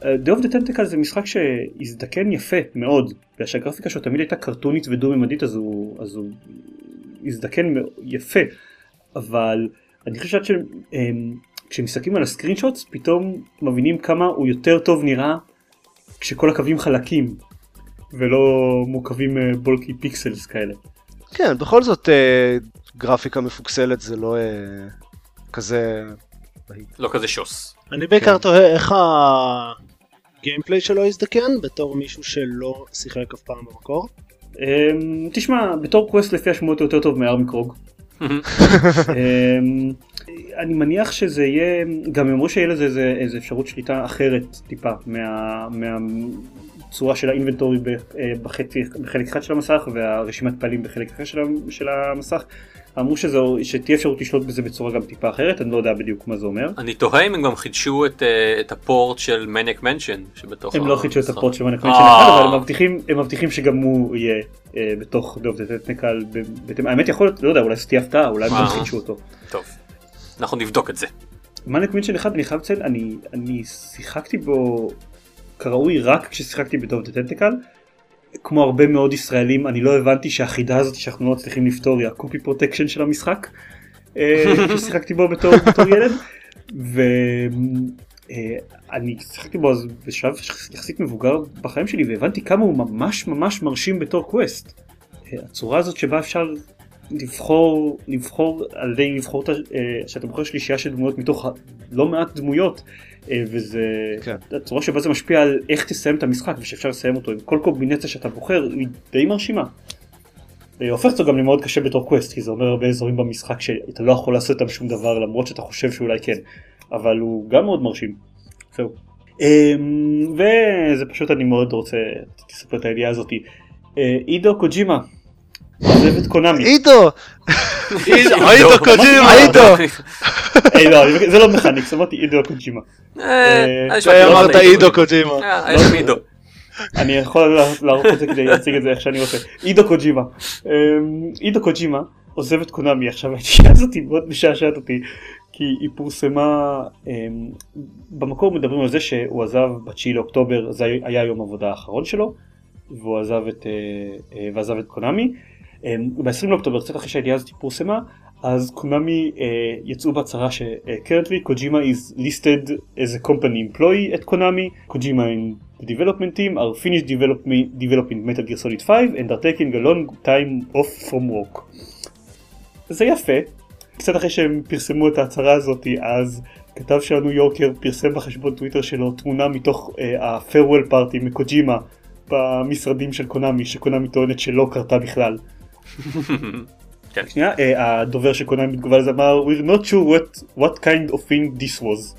Day of the Tentacle זה משחק שהזדקן יפה מאוד, בגלל שהגרפיקה שלו תמיד הייתה קרטונית ודו-ממדית אז הוא, אז הוא הזדקן יפה, אבל אני חושב שעד שכשמסתכלים על ה screenshots פתאום מבינים כמה הוא יותר טוב נראה כשכל הקווים חלקים ולא מורכבים בולקי פיקסלס כאלה. כן, בכל זאת אה, גרפיקה מפוקסלת זה לא אה, כזה... לא כזה שוס. אני בעיקר כן. תוהה איך ה gameplay שלו הזדקן, בתור מישהו שלא שיחק אף פעם במקור. אמ, תשמע, בתור קווסט לפי השמועות הוא יותר טוב מ Armikrog. אני מניח שזה יהיה, גם אמרו שיהיה לזה איזה, איזה אפשרות שליטה אחרת טיפה מה, מהצורה של ה inventory אה, בחצי, בחלק אחד של המסך והרשימת פעלים בחלק אחר של, של המסך. אמרו שזה, שתהיה אפשרות לשלוט בזה בצורה גם טיפה אחרת, אני לא יודע בדיוק מה זה אומר. אני תוהה אם הם גם חידשו את, אה, את ה port של Maniac Mansion שבתוך הם לא חידשו את. ה port של Maniac אה. Mansion אחד, אבל הם מבטיחים, הם מבטיחים שגם הוא יהיה אה, בתוך Day of the Tentacle. האמת יכול להיות, לא יודע, אולי זו תהיה הפתעה, אולי הם גם אה. חידשו אותו. טוב, אנחנו נבדוק את זה. Maniac Mansion אחד אני חייב לציין, אני, אני שיחקתי בו כראוי רק כששיחקתי ב Day of the Tentacle. כמו הרבה מאוד ישראלים אני לא הבנתי שהחידה הזאת שאנחנו לא מצליחים לפתור היא ה copy protection של המשחק. אה, כששיחקתי בו בתור, בתור ילד. ואני שיחקתי בו אז בשלב יחסית מבוגר בחיים שלי והבנתי כמה הוא ממש ממש מרשים בתור קווסט. אה, הצורה הזאת שבה אפשר לבחור לבחור על ידי לבחור את ה- אה, שאתה בוחר שלישייה של דמויות מתוך לא מעט דמויות אה, וזה כן. הצורה שבה זה משפיע על איך תסיים את המשחק ושאפשר לסיים אותו עם כל קומבינציה שאתה בוחר היא די מרשימה. אה, הופך אותו גם למאוד קשה בתור קווסט כי זה אומר הרבה אזורים במשחק שאתה לא יכול לעשות איתם שום דבר למרות שאתה חושב שאולי כן אבל הוא גם מאוד מרשים. זהו. אמ, וזה פשוט אני מאוד רוצה תספר את הידיעה הזאתי. אידו קוג'ימה עוזב את קונאמי. עידו! עידו קוג'ימה! היי, לא, זה לא מכניקס, אמרתי אידו קוג'ימה. אה, אה, לא אמרת זה עידו קוג'ימה. אה, עידו. אני יכול לערוך את זה כדי להציג את זה איך שאני רוצה. אידו קוג'ימה. אמ, אידו קוג'ימה עוזב את קונאמי עכשיו הידיעה הזאת מאוד משעשעת אותי כי היא פורסמה אמ, במקור מדברים על זה שהוא עזב ב-9 לאוקטובר זה היה יום עבודה האחרון שלו והוא עזב את, ועזב את קונאמי. אמ, ב-20 לאוקטובר קצת אחרי שהידיעה הזאת פורסמה אז קונאמי אה, יצאו בהצהרה ש- אה, currently קוג'ימה is listed as a company employee at קונאמי קוג'ימה in the development team are finished development, developing Metal Gear Solid 5 and are taking a long time off from work. זה יפה קצת אחרי שהם פרסמו את ההצהרה הזאת אז כתב שהניו יורקר פרסם בחשבון טוויטר שלו תמונה מתוך ה-farewell party מקוג'ימה במשרדים של קונאמי שקונאמי טוענת שלא קרתה בכלל. כן. שנייה, אה, הדובר של קונאמי בתגובה לזה אמר we're not sure what, what kind of thing this was.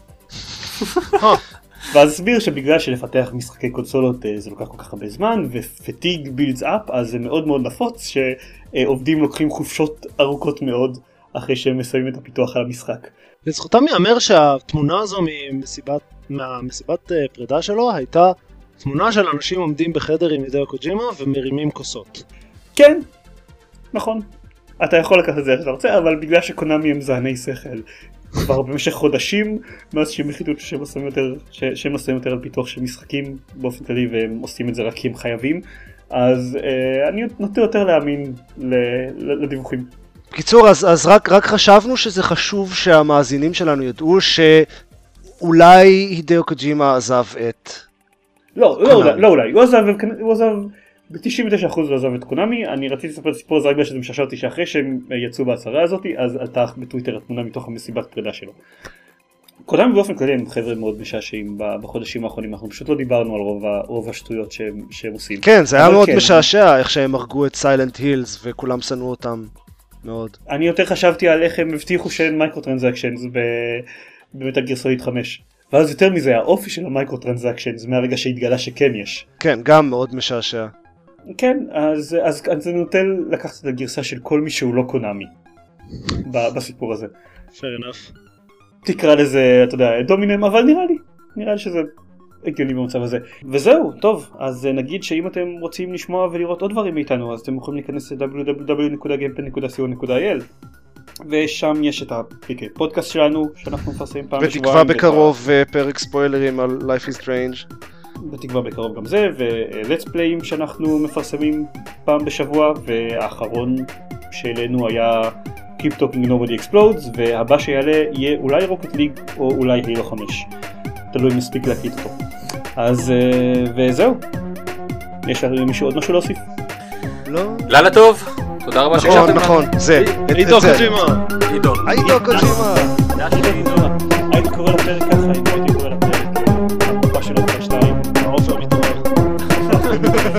ואז הסביר שבגלל שלפתח משחקי קונסולות אה, זה לוקח כל כך הרבה זמן ופטיג בילדס אפ אז זה מאוד מאוד נפוץ שעובדים לוקחים חופשות ארוכות מאוד אחרי שהם מסיימים את הפיתוח על המשחק. לזכותם ייאמר שהתמונה הזו ממסיבת, מהמסיבת אה, פרידה שלו הייתה תמונה של אנשים עומדים בחדר עם הידאו קוג'ימה ומרימים כוסות. כן, נכון. אתה יכול לקחת את זה איך שאתה רוצה אבל בגלל שקונאמי הם זעני שכל כבר במשך חודשים מאז שהם החליטו שהם עושים יותר, ש- שהם עושים יותר על פיתוח של משחקים באופן כללי והם עושים את זה רק כי הם חייבים אז אה, אני נוטה יותר להאמין ל- ל- לדיווחים. בקיצור, אז, אז רק, רק חשבנו שזה חשוב שהמאזינים שלנו ידעו שאולי הידאו קוג'ימה עזב את... לא, לא. אולי, לא אולי, הוא עזב, הוא עזב, ב-99% הוא עזב את קונאמי, אני רציתי לספר את הסיפור הזה רק בגלל שזה משעשע אותי שאחרי שהם יצאו בהצהרה הזאת, אז עלתה בטוויטר התמונה מתוך המסיבת פרידה שלו. קונאמי באופן כללי הם חבר'ה מאוד משעשעים בחודשים האחרונים, אנחנו פשוט לא דיברנו על רוב, ה- רוב השטויות שהם, שהם עושים. כן, זה היה מאוד כן. משעשע איך שהם הרגו את Silent Hills וכולם שנאו אותם מאוד. אני יותר חשבתי על איך הם הבטיחו שאין micro transactions ב Metal Gear Solid 5. ואז יותר מזה האופי של ה micro transactions מהרגע שהתגלה שכן יש. כן, גם מאוד משעשע. כן, אז, אז, אז אני נוטה לקחת את הגרסה של כל מי שהוא לא Konami בסיפור הזה. fair enough. תקרא לזה, אתה יודע, דומינם, אבל נראה לי, נראה לי שזה הגיוני במצב הזה. וזהו, טוב, אז נגיד שאם אתם רוצים לשמוע ולראות עוד דברים מאיתנו, אז אתם יכולים להיכנס ל-www.gamepad.co.il ושם יש את הפודקאסט שלנו, שאנחנו מפרסמים פעם בשבועיים. בתקווה ואת ה- בקרוב אה, פרק ספוילרים על Life is Strange. בתקווה בקרוב גם זה, ו-let's playים שאנחנו מפרסמים פעם בשבוע, והאחרון שהעלינו היה Keep Talking Nobody Explodes, והבא שיעלה יהיה אולי רוקט ליג או אולי הילו 5. תלוי אם נספיק להקליט אותו. אז אה, וזהו. יש למישהו עוד משהו להוסיף? לא? לילה טוב, תודה רבה נכון, שהקשבתם נכון, זה. את- את עידו. קוג'ימה! הידאו קוג'ימה! הייתי קורא לפרק